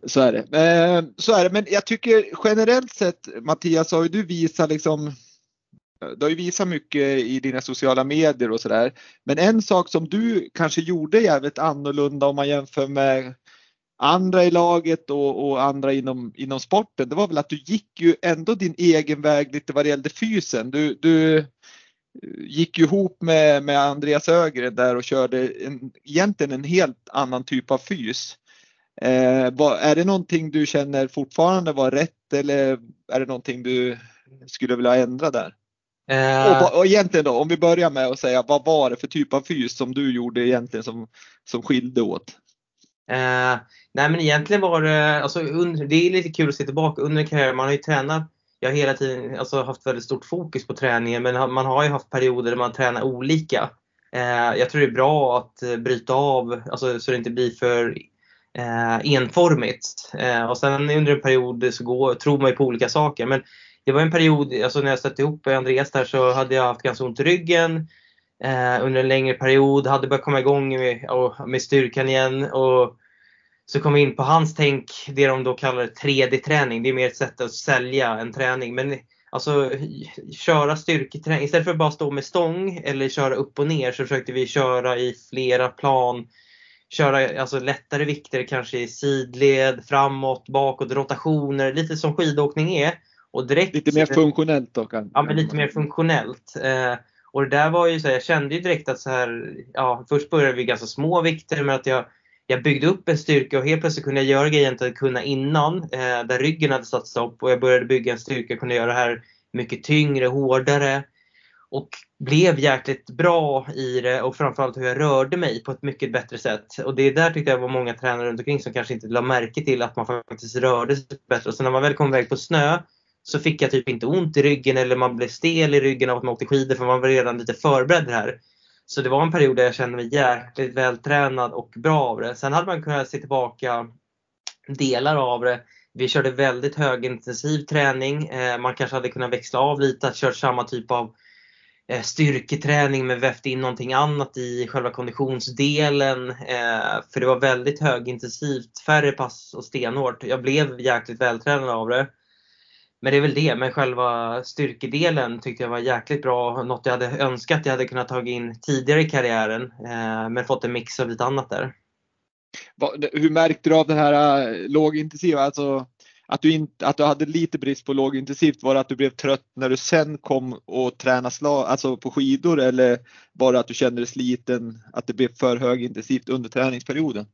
Så är det. Eh, så är det. Men jag tycker generellt sett Mattias har ju du visat liksom du har ju visat mycket i dina sociala medier och sådär. Men en sak som du kanske gjorde jävligt annorlunda om man jämför med andra i laget och, och, andra inom, inom sporten, det var väl att du gick ju ändå din egen väg lite vad det gällde fysen. Du, du gick ju ihop med, med Andreas Ögren där och körde en, egentligen en helt annan typ av fys. Eh, var, är det någonting du känner fortfarande var rätt eller är det någonting du skulle vilja ändra där? Uh, och, och egentligen då, om vi börjar med att säga vad var det för typ av fys som du gjorde egentligen som, som skilde åt? Uh, nej men egentligen var det, alltså, under, det är lite kul att se tillbaka under karriären. Man har ju tränat, jag har hela tiden alltså, haft väldigt stort fokus på träningen men man har ju haft perioder där man tränar olika. Eh, jag tror det är bra att eh, bryta av alltså, så det inte blir för eh, enformigt. Eh, och sen under en period så går, tror man ju på olika saker. Men det var en period, alltså när jag stötte ihop Andreas där så hade jag haft ganska ont i ryggen eh, under en längre period. Hade börjat komma igång med, med styrkan igen. Och så kom vi in på hans tänk, det de då kallar 3D-träning. Det är mer ett sätt att sälja en träning. Men alltså köra styrketräning, istället för att bara stå med stång eller köra upp och ner så försökte vi köra i flera plan. Köra alltså lättare vikter kanske i sidled, framåt, bakåt, rotationer, lite som skidåkning är. Och direkt, lite mer funktionellt då kanske? Ja, men lite mer funktionellt. Eh, och det där var ju så här, jag kände ju direkt att så här, ja, först började vi ganska små vikter men att jag, jag byggde upp en styrka och helt plötsligt kunde jag göra grejer jag inte hade kunnat innan. Eh, där ryggen hade satt stopp och jag började bygga en styrka och kunde göra det här mycket tyngre, hårdare. Och blev jäkligt bra i det och framförallt hur jag rörde mig på ett mycket bättre sätt. Och det där tyckte jag var många tränare runt omkring som kanske inte lade märke till att man faktiskt rörde sig bättre. Och så när man väl kom iväg på snö så fick jag typ inte ont i ryggen eller man blev stel i ryggen av att man åkte skidor för man var redan lite förberedd här. Så det var en period där jag kände mig jäkligt vältränad och bra av det. Sen hade man kunnat se tillbaka delar av det. Vi körde väldigt högintensiv träning. Eh, man kanske hade kunnat växla av lite, att kört samma typ av eh, styrketräning men vävt in någonting annat i själva konditionsdelen. Eh, för det var väldigt högintensivt, färre pass och stenhårt. Jag blev jäkligt vältränad av det. Men det är väl det, men själva styrkedelen tyckte jag var jäkligt bra. Något jag hade önskat jag hade kunnat ta in tidigare i karriären. Eh, men fått en mix av lite annat där. Hur märkte du av det här eh, lågintensiva? Alltså att du, in, att du hade lite brist på lågintensivt, var det att du blev trött när du sen kom och tränade slag, alltså på skidor eller var det att du kände dig sliten, att det blev för högintensivt under träningsperioden?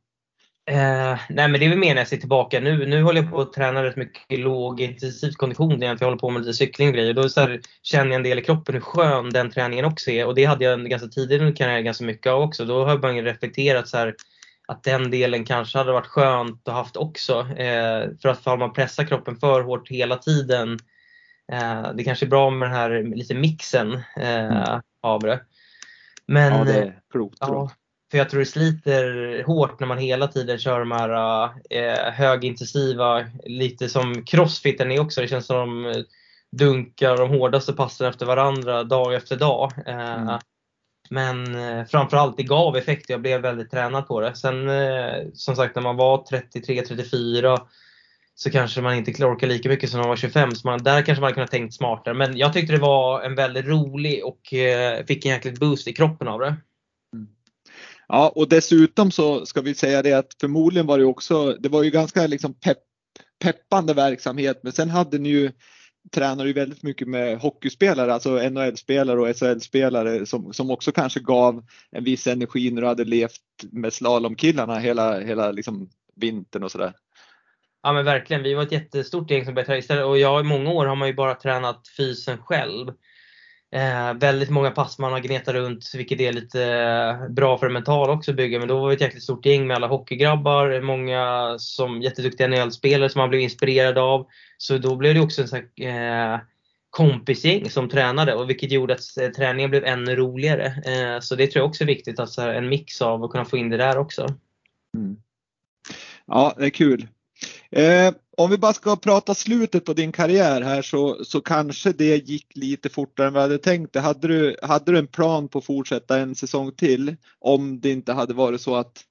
Eh, nej men det är väl mer när jag ser tillbaka nu. Nu håller jag på att träna rätt mycket lågintensiv kondition. Jag håller på med lite cykling och grejer. Då så här, känner jag en del i kroppen hur skön den träningen också är. Och det hade jag ganska tidigt under karriären ganska mycket av också. Då har jag bara reflekterat så här, att den delen kanske hade varit skönt att haft också. Eh, för att om man pressar kroppen för hårt hela tiden. Eh, det kanske är bra med den här lite mixen eh, mm. av det. Men, ja, det är klokt. Ja, för jag tror det sliter hårt när man hela tiden kör de här eh, högintensiva, lite som crossfiten är också. Det känns som de dunkar de hårdaste passen efter varandra dag efter dag. Eh, mm. Men eh, framförallt det gav effekt. Jag blev väldigt tränad på det. Sen eh, som sagt när man var 33-34 så kanske man inte orkar lika mycket som när man var 25. Så man, där kanske man kunde tänkt smartare. Men jag tyckte det var en väldigt rolig och eh, fick en jäkligt boost i kroppen av det. Ja, och dessutom så ska vi säga det att förmodligen var det också, det var ju ganska liksom pepp, peppande verksamhet, men sen hade ni ju tränar ju väldigt mycket med hockeyspelare, alltså NHL-spelare och SHL-spelare som, som också kanske gav en viss energi när du hade levt med slalomkillarna hela, hela liksom vintern och sådär. Ja men verkligen, vi var ett jättestort gäng som började träna istället och jag i många år har man ju bara tränat fysen själv. Eh, väldigt många pass man har gnetat runt vilket är lite eh, bra för det mentala också att bygga. Men då var vi ett jäkligt stort gäng med alla hockeygrabbar, många som jätteduktiga NHL-spelare som man blev inspirerad av. Så då blev det också en sån här, eh, kompisgäng som tränade och vilket gjorde att eh, träningen blev ännu roligare. Eh, så det tror jag också är viktigt, alltså en mix av att kunna få in det där också. Mm. Ja, det är kul. Eh, om vi bara ska prata slutet på din karriär här så, så kanske det gick lite fortare än vad jag hade tänkt. Hade du, hade du en plan på att fortsätta en säsong till om det inte hade varit så att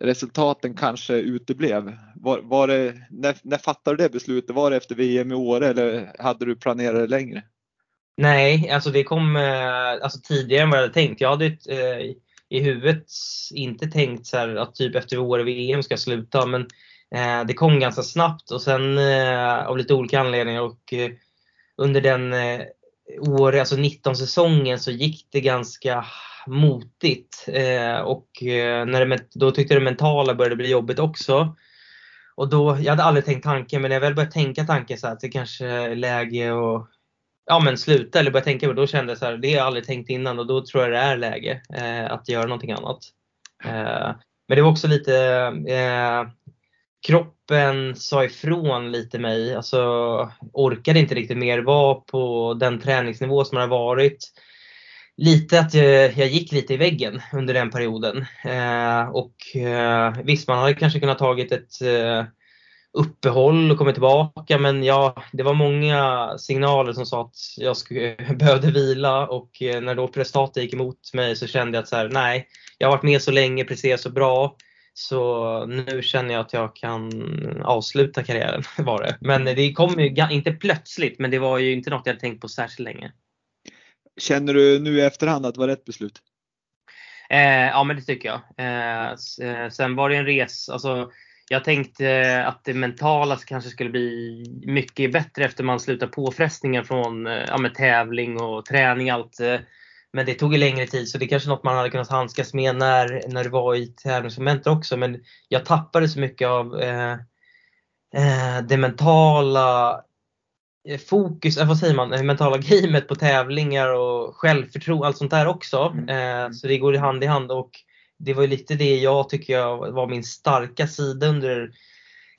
resultaten kanske uteblev? Var, var det, när, när fattade du det beslutet? Var det efter VM i Åre eller hade du planerat det längre? Nej, alltså det kom eh, alltså tidigare än vad jag hade tänkt. Jag hade eh, i huvudet inte tänkt så här att typ efter Åre VM ska jag sluta men det kom ganska snabbt och sen eh, av lite olika anledningar och eh, under den år, alltså 19 säsongen så gick det ganska motigt och när det, då tyckte jag det mentala började bli jobbigt också. Och då, jag hade aldrig tänkt tanken men när jag väl började tänka tanken så att det kanske är läge att ja, men sluta eller börja tänka på då kände jag så här, det har jag aldrig tänkt innan och då tror jag det är läge eh, att göra någonting annat. Eh, men det var också lite, eh, kroppen sa ifrån lite mig. Alltså orkade inte riktigt mer. Var på den träningsnivå som har varit. Lite att jag, jag gick lite i väggen under den perioden. Eh, och eh, visst, man hade kanske kunnat tagit ett eh, uppehåll och kommit tillbaka men ja, det var många signaler som sa att jag skulle, (laughs) behövde vila och eh, när då prestatet gick emot mig så kände jag att så här, nej, jag har varit med så länge, presterat så bra. Så nu känner jag att jag kan avsluta karriären (laughs) var det. Men det kom ju inte plötsligt, men det var ju inte något jag hade tänkt på särskilt länge. Känner du nu i efterhand att det var rätt beslut? Eh, ja, men det tycker jag. Eh, eh sen var det en res, alltså, jag tänkte att det mentala kanske skulle bli mycket bättre efter man slutar påfrestningar från eh, ja, tävling och träning. Allt. Eh, men det tog ju längre tid så det är kanske något man hade kunnat handskas med när, när det var i tävlingsmomentet också. Men jag tappade så mycket av eh, eh, det mentala eh, fokus, eh, vad säger man, det mentala (laughs) gamet på tävlingar och självförtroende, allt sånt där också. Mm. Eh, så det går hand i hand och det var lite det jag tycker jag var min starka sida under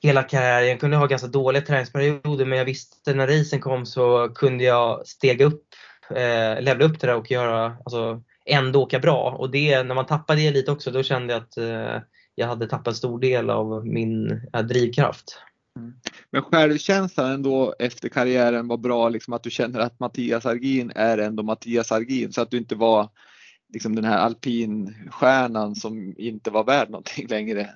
hela karriären. Jag kunde ha ganska dåliga träningsperioder men jag visste när racen kom så kunde jag stega upp eh, levla upp till det och göra, alltså, ändå åka bra. Och det, när man tappade det lite också, då kände jag att eh, jag hade tappat en stor del av min eh, drivkraft. Mm. Men självkänslan ändå efter karriären var bra, liksom att du känner att Mattias Argin är ändå Mattias Argin så att du inte var liksom den här alpinstjärnan som inte var värd någonting (laughs) längre.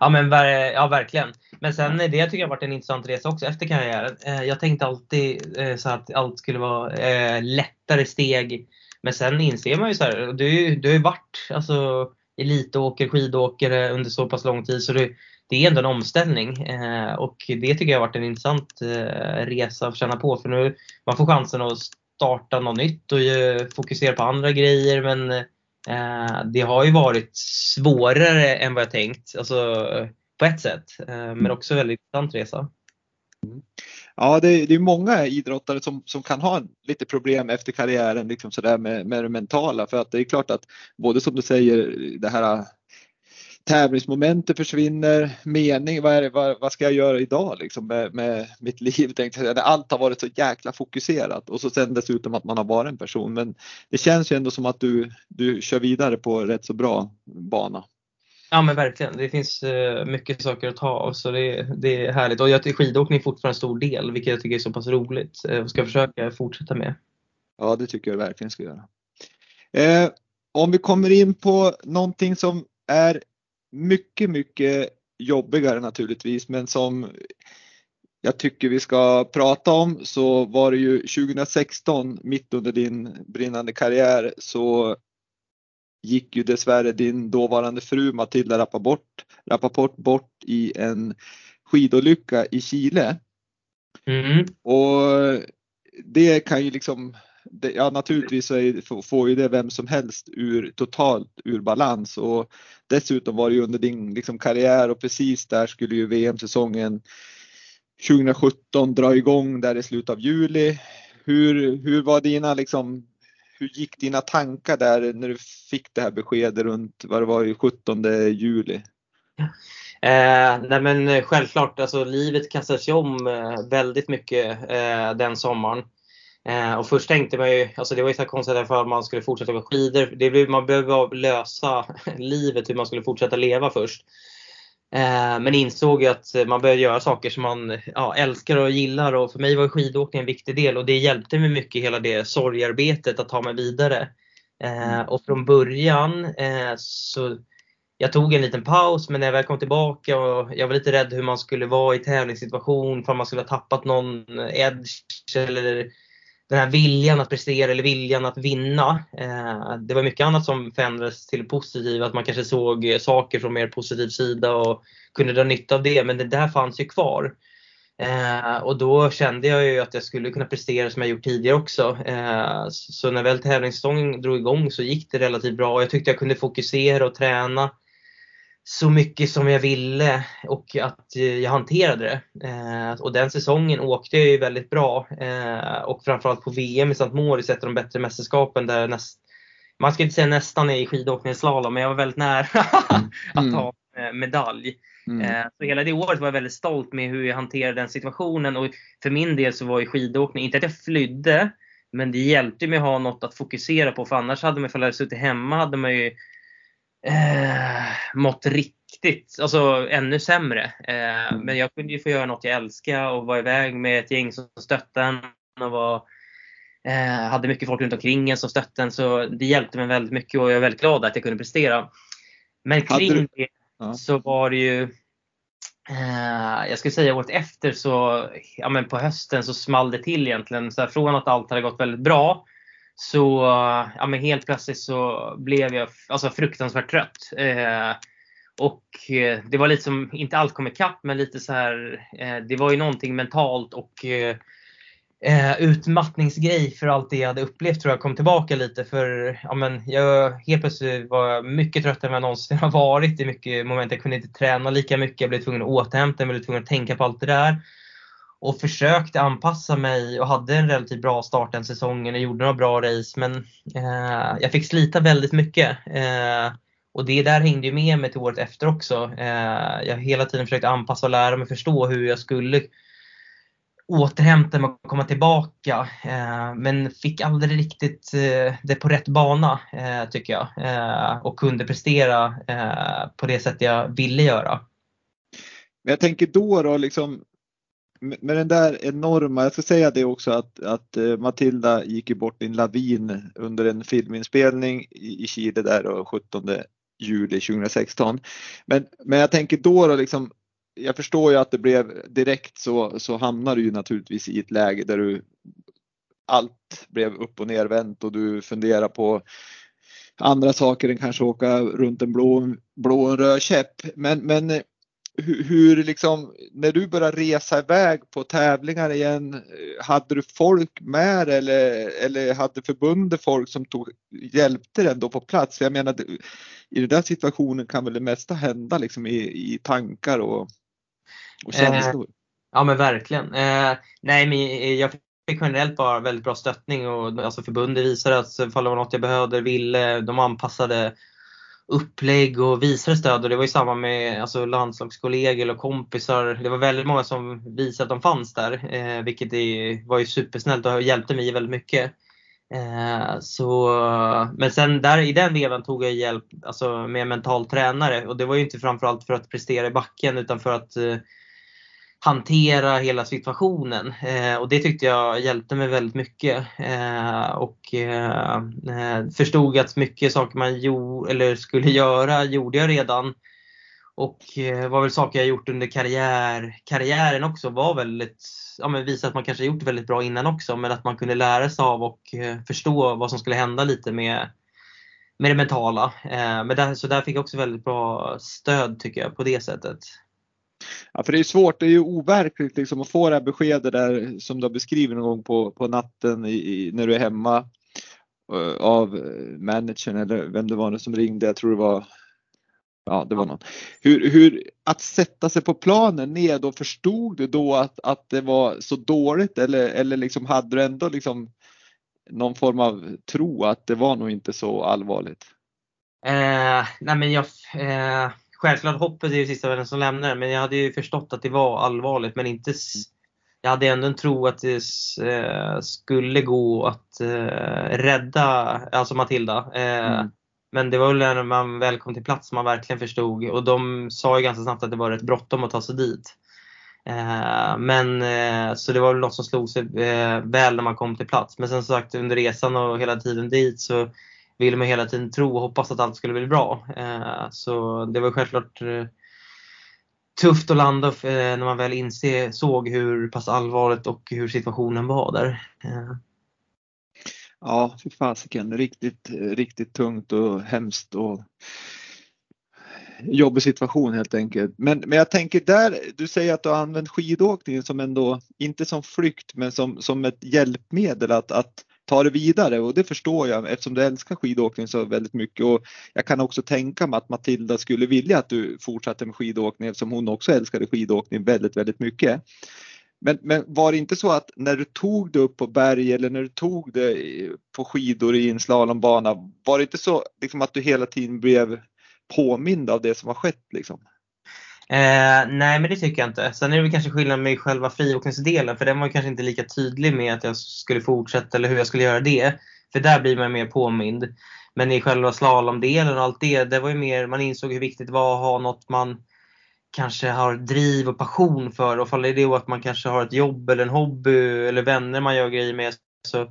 Ja men ja, verkligen. Men sen eh, det jag tycker har varit en intressant resa också efter karriären. Eh, jag tänkte alltid eh, så att allt skulle vara eh, lättare steg. Men sen inser man ju så här, du, du har ju varit alltså, elitåkare, skidåkare under så pass lång tid så du, det är ändå en omställning eh, och det tycker jag har varit en intressant eh, resa att känna på för nu man får chansen att starta något nytt och fokusera på andra grejer men Eh, det har ju varit svårare än vad jag tänkt, alltså på ett sätt, eh, men mm. också väldigt intressant resa. Mm. Ja, det är, det är många idrottare som, som kan ha lite problem efter karriären liksom sådär med, med det mentala för att det är klart att både som du säger det här tävlingsmomentet försvinner, mening, vad, är det, vad, vad, ska jag göra idag liksom med, med mitt liv? Tänkte. Allt har varit så jäkla fokuserat och så sen dessutom att man har varit en person. Men det känns ju ändå som att du, du kör vidare på rätt så bra bana. Ja men verkligen, det finns uh, mycket saker att ta av så det, det är härligt. Och jag tycker skidåkning är fortfarande en stor del vilket jag tycker är så pass roligt uh, och ska försöka fortsätta med. Ja det tycker jag verkligen ska göra. Eh, om vi kommer in på någonting som är mycket, mycket jobbigare naturligtvis, men som jag tycker vi ska prata om så var det ju 2016 mitt under din brinnande karriär så gick ju dessvärre din dåvarande fru Matilda Rappaport, Rappaport bort i en skidolycka i Chile. Mm. Och det kan ju liksom det, ja naturligtvis så är, får ju det vem som helst ur, totalt ur balans och dessutom var det ju under din liksom, karriär och precis där skulle ju VM-säsongen 2017 dra igång där i slutet av juli. hur, hur var dina liksom, hur gick dina tankar där när du fick det här beskedet runt vad det var 17 juli? Eh, nej men självklart, alltså livet kastades ju om eh, väldigt mycket eh, den sommaren. Eh, och först tänkte man ju, alltså det var ju så konstigt för att man skulle fortsätta åka skidor. Det blev, man behövde lösa (laughs) livet, hur man skulle fortsätta leva först. Eh, men insåg ju att man började göra saker som man ja, älskar och gillar och för mig var skidåkning en viktig del och det hjälpte mig mycket hela det sorgarbetet att ta mig vidare. Eh, och från början eh, så jag tog en liten paus men när jag väl kom tillbaka och jag var lite rädd hur man skulle vara i tävlingssituation, för man skulle ha tappat någon edge eller den här viljan att prestera eller viljan att vinna. Eh, det var mycket annat som förändrades till det positiva, att man kanske såg saker från mer positiv sida och kunde dra nytta av det, men det där fanns ju kvar. Eh, och då kände jag ju att jag skulle kunna prestera som jag gjort tidigare också. Eh, så när väl tävlingssäsongen drog igång så gick det relativt bra och jag tyckte jag kunde fokusera och träna så mycket som jag ville och att jag hanterade det. Eh, och den säsongen åkte jag ju väldigt bra eh, och framförallt på VM i St. Moritz, ett av de bättre mästerskapen där näst, man ska inte säga nästan i skidåkningsslalom men jag var väldigt nära (laughs) att ta mm. medalj. Mm. Eh, så hela det året var jag väldigt stolt med hur jag hanterade den situationen och för min del så var ju skidåkning, inte att jag flydde, men det hjälpte mig att ha något att fokusera på för annars hade man, ifall jag hade suttit hemma, hade man ju eh, mått riktigt, alltså ännu sämre. Eh, mm. men jag kunde ju få göra något jag älskar och vara iväg med ett gäng som stöttade en och var, eh, hade mycket folk runt omkring en som stöttade en. Så det hjälpte mig väldigt mycket och jag är väldigt glad att jag kunde prestera. Men kring du... det så var det ju eh, jag skulle säga året efter så, ja men på hösten så small det till egentligen. Så här, från att allt hade gått väldigt bra så ja, men helt plötsligt så blev jag alltså, fruktansvärt trött. Eh, och eh, det var lite som, inte allt kom ikapp, men lite så här, eh, det var ju någonting mentalt och eh, eh, utmattningsgrej för allt det jag hade upplevt tror jag kom tillbaka lite. För ja, men jag helt plötsligt var mycket tröttare än vad jag någonsin har varit i mycket moment. Jag kunde inte träna lika mycket, jag blev tvungen att återhämta mig, jag blev tvungen att tänka på allt det där och försökte anpassa mig och hade en relativt bra start den säsongen och gjorde några bra race men eh, jag fick slita väldigt mycket. Eh, och det där hängde ju med mig till året efter också. Eh, jag har hela tiden försökt anpassa och lära mig förstå hur jag skulle återhämta mig och komma tillbaka. Eh, men fick aldrig riktigt eh, det på rätt bana eh, tycker jag. Eh, och kunde prestera eh, på det sätt jag ville göra. Men jag tänker då, då liksom, med den där enorma, jag ska säga det också att, att eh, Matilda gick ju bort i en lavin under en filminspelning i Chile där då, 17 juli 2016. Men, men jag tänker då, då liksom, jag förstår ju att det blev direkt så, så hamnar du ju naturligtvis i ett läge där du allt blev upp och nervänt och du funderar på andra saker än kanske åka runt en blå, blå röd käpp. Men, men hur, hur liksom, när du började resa iväg på tävlingar igen, hade du folk med eller, eller hade förbundet folk som tog, hjälpte dig ändå på plats? För jag menar, i den där situationen kan väl det mesta hända liksom i, i tankar och, och känslor? Eh, ja men verkligen. Eh, nej men jag fick generellt bara väldigt bra stöttning och alltså förbundet visade att ifall det var något jag behövde, ville, de anpassade upplägg och visade stöd och det var ju samma med alltså, landslagskollegor och kompisar. Det var väldigt många som visade att de fanns där, eh, vilket är, var ju supersnällt och hjälpte mig väldigt mycket. Eh, så, men sen där, i den vevan tog jag hjälp alltså, med mental tränare och det var ju inte framförallt för att prestera i backen utan för att eh, hantera hela situationen. Eh, och det tyckte jag hjälpte mig väldigt mycket. Eh, och eh, eh förstod att mycket saker man gjorde, eller skulle (laughs) göra gjorde jag redan. Och eh, var väl saker jag gjort under karriär, karriären också var väldigt, ja men visa att man kanske gjort väldigt bra innan också men att man kunde lära sig av och eh, förstå vad som skulle hända lite med, med det mentala. Eh, men där, så där fick jag också väldigt bra stöd tycker jag på det sättet. Ja, för det är svårt, det är ju overkligt liksom att få det här beskedet där som du har beskrivit någon gång på, på natten i, när du är hemma uh, av eh, managern eller vem det var som ringde. Jag tror det var Ja, det var någon. Hur, hur, att sätta sig på planen ner då, förstod du då att, att det var så dåligt eller, eller liksom hade du ändå liksom någon form av tro att det var nog inte så allvarligt? Eh, nej men jag, eh, självklart hoppet är ju sista världen som lämnar men jag hade ju förstått att det var allvarligt men inte jag hade ändå en tro att det eh, skulle gå att eh, rädda alltså Matilda. Eh, mm. Men det var väl när man väl kom till plats som man verkligen förstod och de sa ju ganska snabbt att det var rätt bråttom att ta sig dit. Men så det var väl något som slog sig väl när man kom till plats. Men sen sagt under resan och hela tiden dit så ville man hela tiden tro och hoppas att allt skulle bli bra. Eh, så det var självklart eh, tufft att landa eh, när man väl inse, såg hur pass allvarligt och hur situationen var där. Ja, fy fasiken. Riktigt, riktigt tungt och hemskt och jobbig situation helt enkelt. Men, men jag tänker där, du säger att du har använt skidåkningen som ändå, inte som flykt, men som, som ett hjälpmedel att, att ta det vidare och det förstår jag eftersom du älskar skidåkning så väldigt mycket och jag kan också tänka mig att Matilda skulle vilja att du fortsatte med skidåkning eftersom hon också älskade skidåkning väldigt, väldigt mycket. Men, men var det inte så att när du tog dig upp på berg eller när du tog dig på skidor i en slalombana, var det inte så liksom att du hela tiden blev påmind av det som har skett? Liksom? Eh, nej, men det tycker jag inte. Sen är det väl kanske skillnad med själva friåkningsdelen, för den var kanske inte lika tydlig med att jag skulle fortsätta eller hur jag skulle göra det. För där blir man mer påmind. Men i själva slalomdelen och allt det, det var ju mer, man insåg hur viktigt det var att ha något man kanske har driv och passion för och faller det då att man kanske har ett jobb eller en hobby eller vänner man gör grejer med så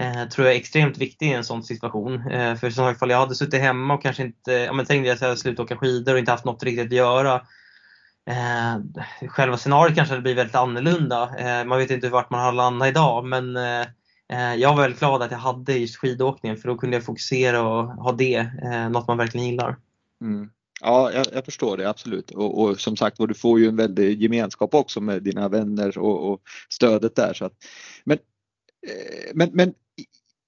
eh, tror jag är extremt viktigt i en sån situation. Eh, för som sagt, jag hade suttit hemma och kanske inte, ja men tänkte att jag hade slutat åka skidor och inte haft något riktigt att göra. Eh, själva scenariot kanske hade blivit väldigt annorlunda. Eh, man vet inte vart man har landat idag men eh, eh, jag var väldigt glad att jag hade just skidåkningen för då kunde jag fokusera och ha det, eh, något man verkligen gillar. Mm. Ja, jag, jag, förstår det absolut. Och, och, som sagt du får ju en väldig gemenskap också med dina vänner och, och stödet där. Så att, men, eh, men, men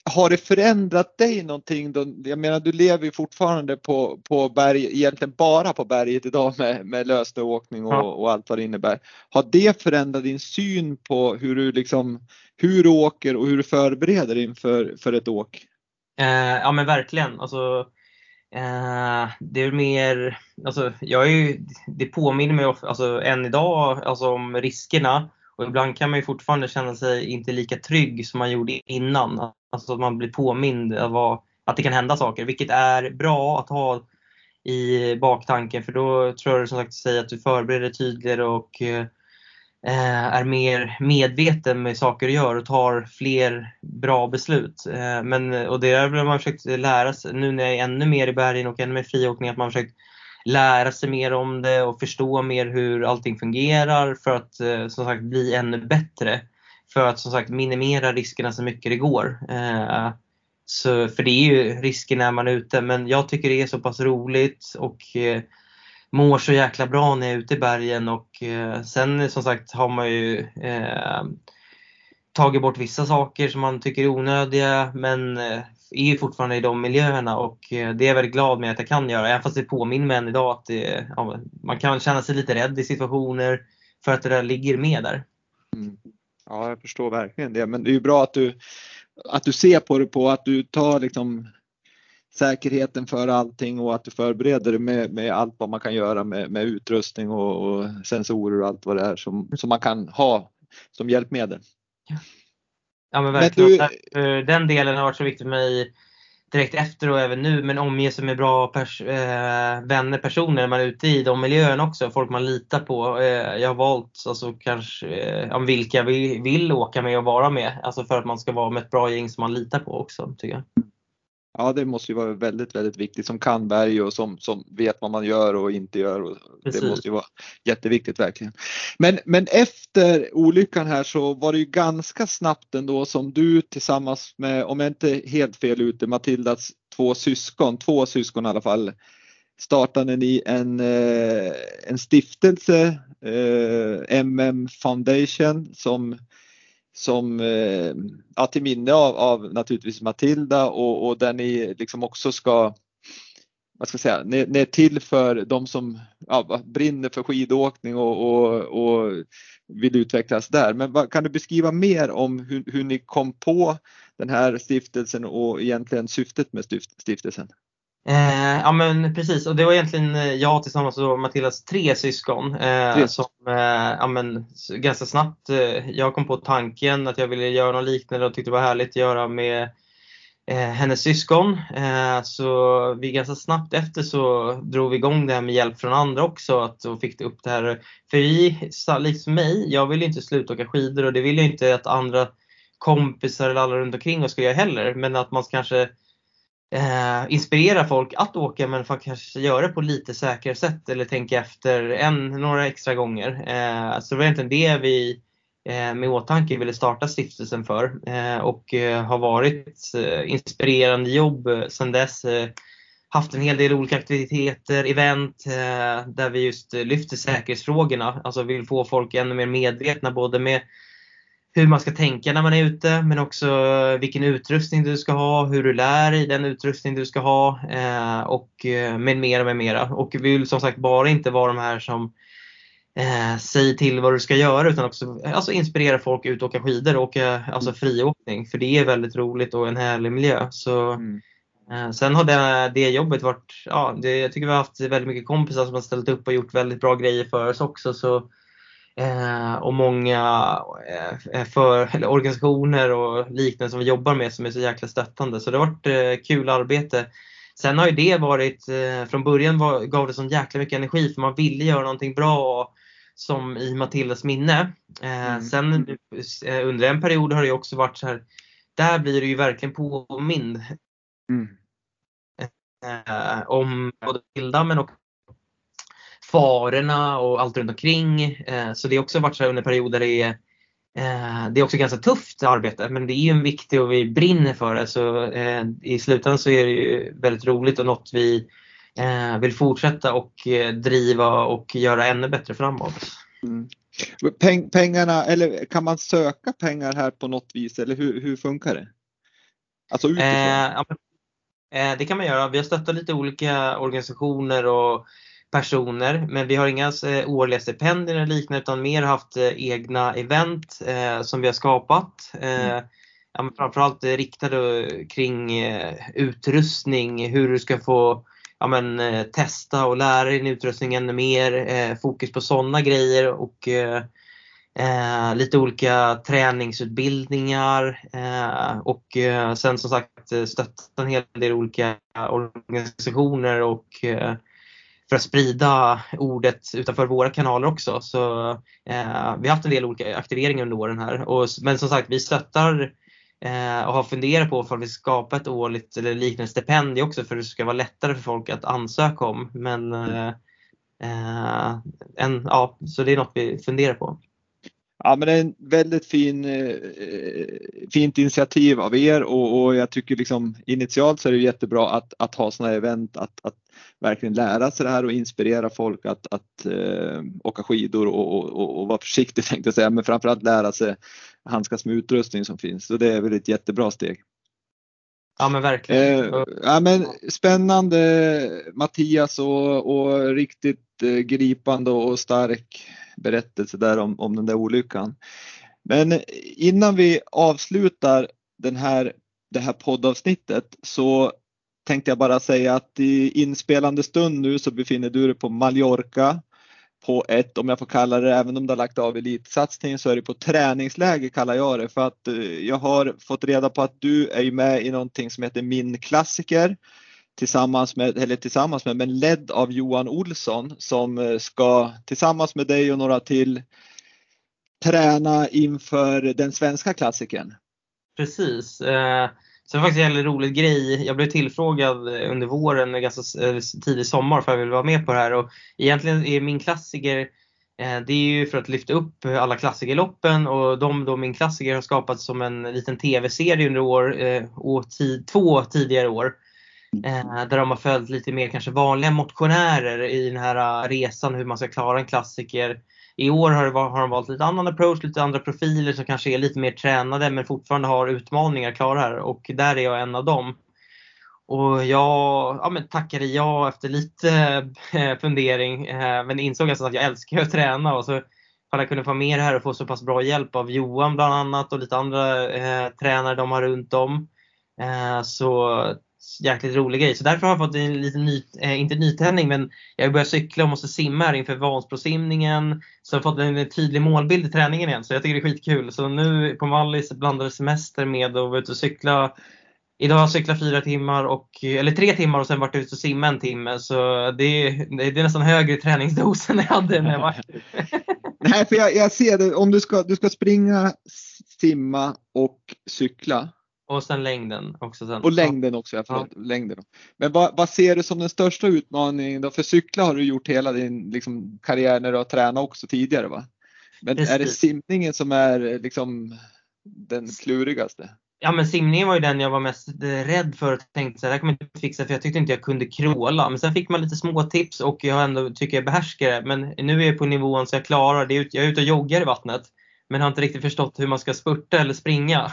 har det förändrat dig någonting? Då? Jag menar du lever ju fortfarande på, på berg, egentligen bara på berget idag med, med lösnöåkning och, ja. och allt vad det innebär. Har det förändrat din syn på hur du liksom, hur du åker och hur du förbereder inför för ett åk? Eh, ja men verkligen. Alltså, Eh, det är mer, alltså, jag är ju, det påminner mig alltså, än idag alltså, om riskerna och ibland kan man ju fortfarande känna sig inte lika trygg som man gjorde innan. Alltså att man blir påmind av att det kan hända saker, vilket är bra att ha i baktanken för då tror jag som sagt säger att du förbereder tydligare och eh, är mer medveten med saker du gör och tar fler bra beslut. Eh, men, och det har man försökt lära sig nu när jag är ännu mer i bergen och ännu mer friåkning, att man försökt lära sig mer om det och förstå mer hur allting fungerar för att eh, som sagt bli ännu bättre. För att som sagt minimera riskerna så mycket det går. Eh, så, för det är ju risker när man är ute men jag tycker det är så pass roligt och eh, mår så jäkla bra när jag är ute i bergen och eh, sen som sagt har man ju eh, tagit bort vissa saker som man tycker är onödiga men eh, är ju fortfarande i de miljöerna och eh, det är jag väldigt glad med att jag kan göra. Även fast det påminner mig än idag att det, ja, man kan känna sig lite rädd i situationer för att det där ligger med där. Mm. Ja, jag förstår verkligen det. Men det är ju bra att du, att du ser på det på att du tar liksom säkerheten för allting och att du förbereder dig med, med allt vad man kan göra med, med utrustning och, och, sensorer och allt vad det är som, som man kan ha som hjälpmedel. Ja men verkligen. Men du... Den delen har varit så viktig för mig direkt efter och även nu men omge sig med bra pers äh, vänner, personer när man är ute i de miljöerna också. Folk man litar på. Äh, jag har valt alltså, kanske äh, vilka jag vill, vill åka med och vara med. Alltså för att man ska vara med ett bra gäng som man litar på också tycker jag. Ja, det måste ju vara väldigt, väldigt viktigt som kan berg och som, som vet vad man gör och inte gör. Och det måste ju vara jätteviktigt verkligen. Men, men efter olyckan här så var det ju ganska snabbt ändå som du tillsammans med, om jag inte helt fel ute, Matildas två syskon, två syskon i alla fall, startade ni en, eh, en stiftelse, eh, MM Foundation, som som eh, ja, till minne av, av naturligtvis Matilda och, och där ni liksom också ska vad ska jag säga, ni, ni är till för de som ja, brinner för skidåkning och, och, och vill utvecklas där. Men vad, kan du beskriva mer om hur, hur ni kom på den här stiftelsen och egentligen syftet med stiftelsen? Eh, ja men precis och det var egentligen eh, jag tillsammans med Matildas tre syskon eh, tre. som eh, ja, men, ganska snabbt, eh, jag kom på tanken att jag ville göra något liknande och tyckte det var härligt att göra med eh, hennes syskon. så vi ganska snabbt efter så drog vi igång det här med hjälp från andra också att, och fick upp det här. För vi, liksom mig, jag vill inte sluta åka skidor och det vill jag inte att andra kompisar eller alla runt omkring oss ska göra heller men att man kanske eh, inspirera folk att åka men för att kanske göra det på lite säkrare sätt eller tänka efter en, några extra gånger. Eh, så det var egentligen det vi eh, med åtanke ville starta stiftelsen för eh, och eh, har varit eh, inspirerande jobb eh, sedan dess. Eh, haft en hel del olika aktiviteter, event eh, där vi just lyfter säkerhetsfrågorna, alltså vill få folk ännu mer medvetna både med hur man ska tänka när man är ute men också vilken utrustning du ska ha, hur du lär dig den utrustning du ska ha eh, och eh, med mera med mera. Och vi vill som sagt bara inte vara de här som eh, säger till vad du ska göra utan också alltså, inspirera folk ut och åka skidor och åka alltså, friåkning för det är väldigt roligt och en härlig miljö. Så, mm. eh, sen har det, det jobbet varit, ja, det, jag tycker vi har haft väldigt mycket kompisar som har ställt upp och gjort väldigt bra grejer för oss också. Så, Eh, och många eh, för, eller organisationer och liknande som vi jobbar med som är så jäkla stöttande. Så det har varit eh, kul arbete. Sen har ju det varit, eh, från början var, gav det så jäkla mycket energi för man ville göra någonting bra som i Matildas minne. Eh, mm. Sen eh, under en period har det också varit så här, där blir det ju verkligen påmind. Mm. om både Hilda men också farorna och allt runt omkring. Eh, så det har också varit så under perioder det är eh, det är också ganska tufft arbete men det är ju en viktig och vi brinner för det så eh, i slutändan så är det ju väldigt roligt och något vi vill fortsätta och driva och göra ännu bättre framåt. Mm. Peng, pengarna, eller kan man söka pengar här på något vis eller hur, hur funkar det? Alltså utifrån? Eh, det kan man göra. Vi har stöttat lite olika organisationer och personer men vi har inga eh, årliga stipendier eller liknande utan mer haft eh, egna event eh, som vi har skapat. Mm. Ja, framförallt riktade kring utrustning, hur du ska få ja, men, testa och lära dig din utrustning ännu mer. fokus på sådana grejer och Eh, lite olika träningsutbildningar eh, och eh, sen som sagt stötta en hel del olika organisationer och för att sprida ordet utanför våra kanaler också. Så eh, Vi har haft en del olika aktiveringar under åren här. Och, men som sagt, vi stöttar eh, och har funderat på om vi ska skapa ett årligt eller liknande stipendium också för att det ska vara lättare för folk att ansöka om. Men, eh, eh en, ja, så det är något vi funderar på. Ja, men det är en väldigt fin, eh, fint initiativ av er och, och, jag tycker liksom initialt så är det jättebra att, att ha sådana event, att, att verkligen lära sig det här och inspirera folk att, att eh, åka skidor och, och, och, vara försiktig (laughs) tänkte jag säga, men framförallt lära sig handskas med utrustning som finns. Så det är väl ett jättebra steg. Ja men verkligen. Eh, ja, men spännande Mattias och, och riktigt eh, gripande och stark berättelse där om, om den där olyckan. Men innan vi avslutar den här, det här poddavsnittet så tänkte jag bara säga att i inspelande stund nu så befinner du dig på Mallorca på ett, om jag får kalla det, även om du har lagt av elitsatsningen så är det på träningsläger kallar jag det för att eh, jag har fått reda på att du är med i någonting som heter Min klassiker tillsammans med, eller tillsammans med, men ledd av Johan Olsson som eh, ska tillsammans med dig och några till träna inför den svenska klassikern. Precis. Eh, så det var faktiskt en väldigt rolig grej. Jag blev tillfrågad eh, under våren, eh, ganska tidig sommar, för jag ville vara med på det här. Och egentligen är min klassiker det är ju för att lyfta upp alla klassikerloppen och de då min klassiker har skapats som en liten tv-serie under år, och två tidigare år. Mm. Eh, där de har följt lite mer kanske vanliga motionärer i den här eh, resan hur man ska klara en klassiker. I år har, det, har de valt lite annan approach, lite andra profiler som kanske är lite mer tränade men fortfarande har utmaningar klara här och där är jag en av dem. Och jag ja, men tackade ja efter lite eh, (laughs) fundering eh, men insåg alltså att jag älskar att träna och så ifall jag kunde få med det här och få så pass bra hjälp av Johan bland annat och lite andra eh, tränare de har runt om. Eh, så jäkligt rolig grej. Så därför har jag fått en liten ny, eh, inte nytändning men jag börjar cykla och måste simma här inför Vansbrosimningen. Så jag har fått en tydlig målbild i träningen igen så jag tycker det är skitkul. Så nu på Mallis blandade semester med att vara ute och cykla Idag har jag cyklat fyra timmar, och, eller tre timmar och sen varit ute och simma en timme. Så det, det är nästan högre träningsdos än jag hade när jag var (laughs) Nej, för jag, jag, ser det. Om du ska, du ska springa, simma och cykla. Och sen längden också. Sen. Och längden också, ja, förlåt, ja. längden. Men vad, vad, ser du som den största utmaningen då? För cykla har du gjort hela din liksom, karriär när du har tränat också tidigare va? Men Precis. är det simningen som är liksom den klurigaste? Ja men simningen var ju den jag var mest rädd för och tänkte så här, det här kommer jag inte fixa för jag tyckte inte jag kunde kråla. Men sen fick man lite små tips och jag ändå tycker jag behärskar det. Men nu är jag på nivån så jag klarar det. Jag är ute och joggar i vattnet. Men har inte riktigt förstått hur man ska spurta eller springa. (laughs)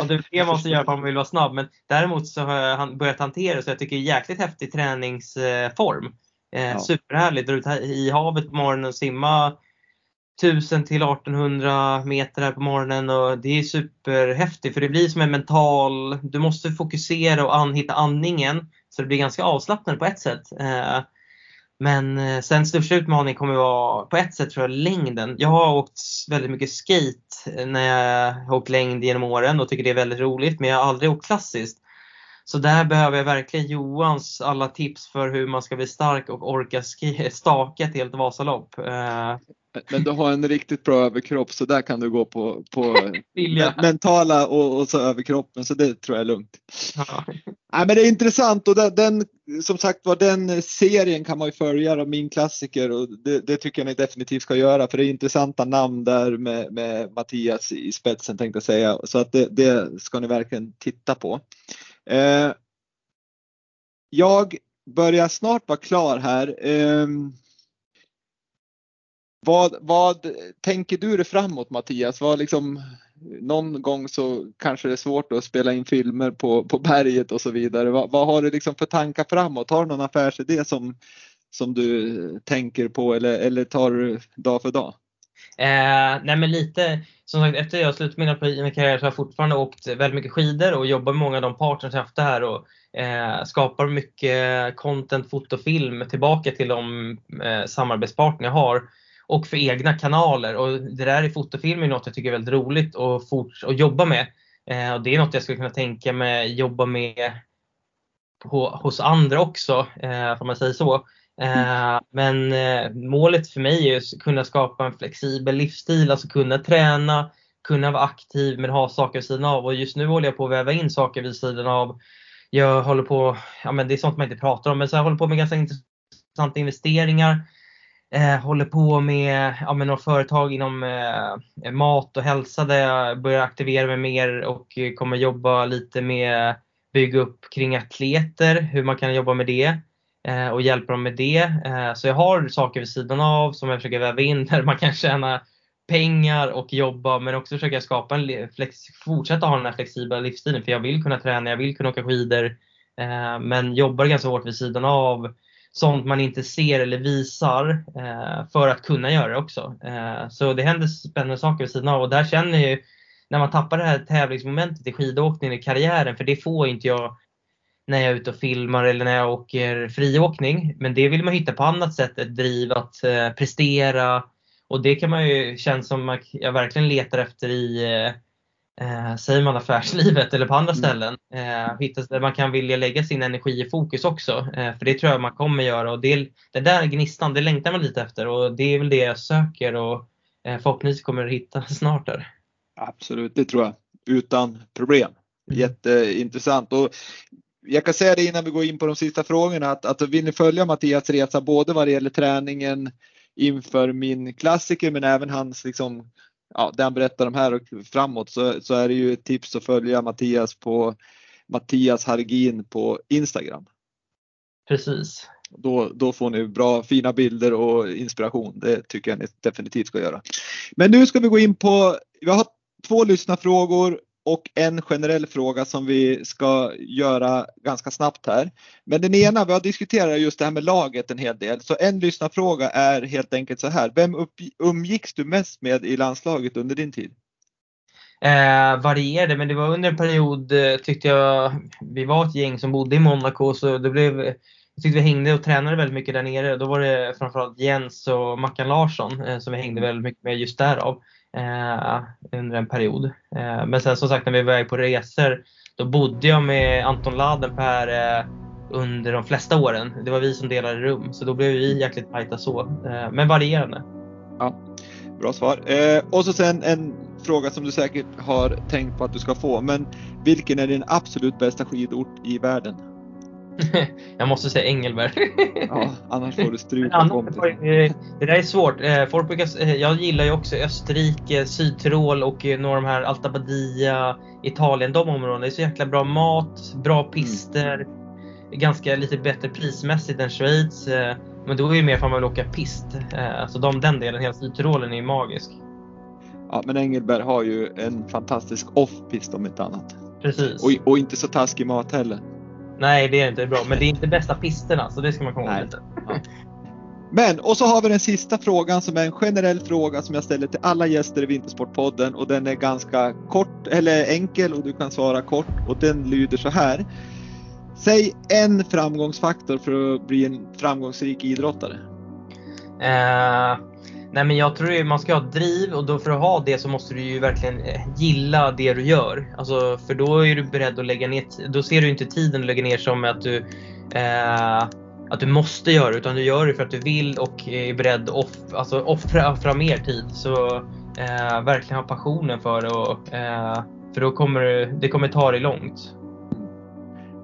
och det är det man måste göra om man vill vara snabb. Men däremot så har jag börjat hantera det så jag tycker det är jäkligt häftig träningsform. Eh, ja. Superhärligt. Ut i havet på morgonen och simma 1000 till 1800 meter här på morgonen och det är superhäftigt för det blir som en mental, du måste fokusera och an, hitta andningen så det blir ganska avslappnande på ett sätt. Eh, men eh, sen största utmaningen kommer vara på ett sätt tror jag längden. Jag har åkt väldigt mycket skate eh, när jag har åkt längd genom åren och tycker det är väldigt roligt men jag har aldrig åkt klassiskt. Så där behöver jag verkligen Johans alla tips för hur man ska bli stark och orka staka ett helt Vasalopp. Eh, men du har en riktigt bra överkropp så där kan du gå på, på (laughs) mentala och, och, så överkroppen så det tror jag är lugnt. Ja. Nej, men det är intressant och den, den som sagt var den serien kan man ju följa av min klassiker och det, det, tycker jag ni definitivt ska göra för det är intressanta namn där med, med Mattias i spetsen tänkte jag säga så att det, det ska ni verkligen titta på. Eh, jag börjar snart vara klar här. Eh, vad, vad tänker du dig framåt Mattias? Vad liksom, någon gång så kanske det är svårt att spela in filmer på, på berget och så vidare. Vad, vad har du liksom för tankar framåt? Har du någon affärsidé som, som du tänker på eller, eller tar du dag för dag? Eh, nej men lite, som sagt efter jag slutat min karriär så har jag fortfarande åkt väldigt mycket skidor och jobbar med många av de partners jag haft här och eh, skapar mycket content, foto, film tillbaka till de eh, samarbetspartner jag har och för egna kanaler. Och det där i fotofilm är något jag tycker är väldigt roligt att, fort, att jobba med. Eh, och det är något jag skulle kunna tänka mig jobba med på, hos andra också, eh, om man säger så. Mm. Men eh, målet för mig är att kunna skapa en flexibel livsstil, alltså kunna träna, kunna vara aktiv men ha saker vid sidan av. Och just nu håller jag på att väva in saker vid sidan av. Jag håller på, ja men det är sånt man inte pratar om, men så jag håller på med ganska intressanta investeringar eh, håller på med, ja, med några företag inom eh, mat och hälsa där jag börjar aktivera mig mer och kommer jobba lite med bygga upp kring atleter, hur man kan jobba med det Eh, och hjälpa dem med det. Eh, så jag har saker vid sidan av som jag försöker väva in (laughs) där man kan tjäna pengar och jobba men också försöka skapa en flex, fortsätta ha den här flexibla livsstilen för jag vill kunna träna, jag vill kunna åka skidor eh, men jobbar ganska hårt vid sidan av sånt man inte ser eller visar eh, för att kunna göra det också. Eh, så det händer spännande saker vid sidan av och där känner jag ju när man tappar det här tävlingsmomentet i skidåkningen i karriären, för det får inte jag när jag är ute och filmar eller när jag åker friåkning. Men det vill man hitta på annat sätt, ett driv att eh, prestera. Och det kan man ju känna som att jag verkligen letar efter i eh, säger man affärslivet eller på andra mm. ställen. Eh, hittas där man kan vilja lägga sin energi i fokus också. Eh, för det tror jag man kommer göra och det, det där gnistan, det längtar man lite efter och det är väl det jag söker och eh, förhoppningsvis kommer att hitta snart där. Absolut, det tror jag. Utan problem. Mm. Jätteintressant. Och jag kan säga det innan vi går in på de sista frågorna att, att vill ni följa Mattias resa både vad det gäller träningen inför min klassiker men även hans liksom, ja, det han berättar om här och framåt så, så är det ju ett tips att följa Mattias på Mattias Hargin på Instagram. Precis. Då, då får ni bra fina bilder och inspiration. Det tycker jag ni definitivt ska göra. Men nu ska vi gå in på, vi har två lyssnarfrågor och en generell fråga som vi ska göra ganska snabbt här. Men den ena, vi har diskuterat just det här med laget en hel del. Så en lyssnarfråga är helt enkelt så här. Vem umgicks du mest med i landslaget under din tid? Eh, varierade, men det var under en period eh, tyckte jag, vi var ett gäng som bodde i Monaco så det blev, jag tyckte vi hängde och tränade väldigt mycket där nere. Då var det framförallt Jens och Mackan Larsson eh, som vi hängde väldigt mycket med just därav eh, under en period. Eh, men sen som sagt när vi var iväg på resor då bodde jag med Anton Ladenper eh, under de flesta åren. Det var vi som delade rum så då blev vi jäkligt tajta så. Eh, men varierande. Ja, bra svar. Eh, och så sen en fråga som du säkert har tänkt på att du ska få. Men vilken är din absolut bästa skidort i världen? (laughs) jag måste säga Engelberg. ja, annars får du (laughs) stryk Det där är svårt. Eh, folk brukar, eh, jag gillar ju också Österrike, Sydtirol och eh, några av de här Alta Badia, Italien, de områdena. Det är så jäkla bra mat, bra pister, mm. ganska lite bättre prismässigt än Schweiz. Men då är det mer för att man vill åka pist. Alltså de, den delen, hela Sydtirolen är magisk. Ja, men Engelberg har ju en fantastisk off-pist om inte annat. Precis. Och, och inte så taskig mat heller. Nej, det är inte bra. Men det är inte bästa pisterna, så det ska man komma ihåg lite. Ja. (laughs) Men, och så har vi den sista frågan som är en generell fråga som jag ställer till alla gäster i Vintersportpodden och den är ganska kort, eller enkel och du kan svara kort och den lyder så här. Säg en framgångsfaktor för att bli en framgångsrik idrottare. Uh, Nej men jag tror man ska ha driv och då för att ha det så måste du ju verkligen eh, gilla det du gör. Alltså, för då är du beredd att lägga ner, då ser du inte tiden att lägga ner som att du eh, att du måste göra utan du gör det för att du vill och är beredd att off, alltså offra, offra mer tid. Så eh, verkligen ha passionen för det och, eh, för då kommer det kommer ta dig långt.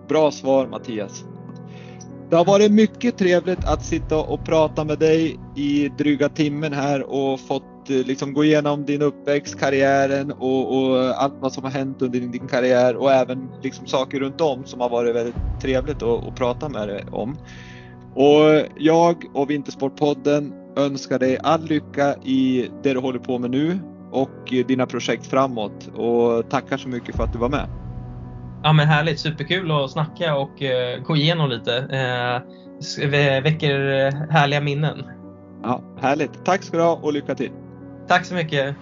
Bra svar Mattias. Det har varit mycket trevligt att sitta och prata med dig i dryga timmen här och fått eh, liksom gå igenom din uppväxt, karriären och, och allt vad som har hänt under din, din karriär och även liksom saker runt om som har varit väldigt trevligt att, att prata med dig om. Och jag och Vintersportpodden önskar dig all lycka i det du håller på med nu och dina projekt framåt och tackar så mycket för att du var med. Ja men härligt, superkul att snacka och uh, gå igenom lite. Uh, väcker härliga minnen. Ja, Härligt, tack ska du ha och lycka till. Tack så mycket.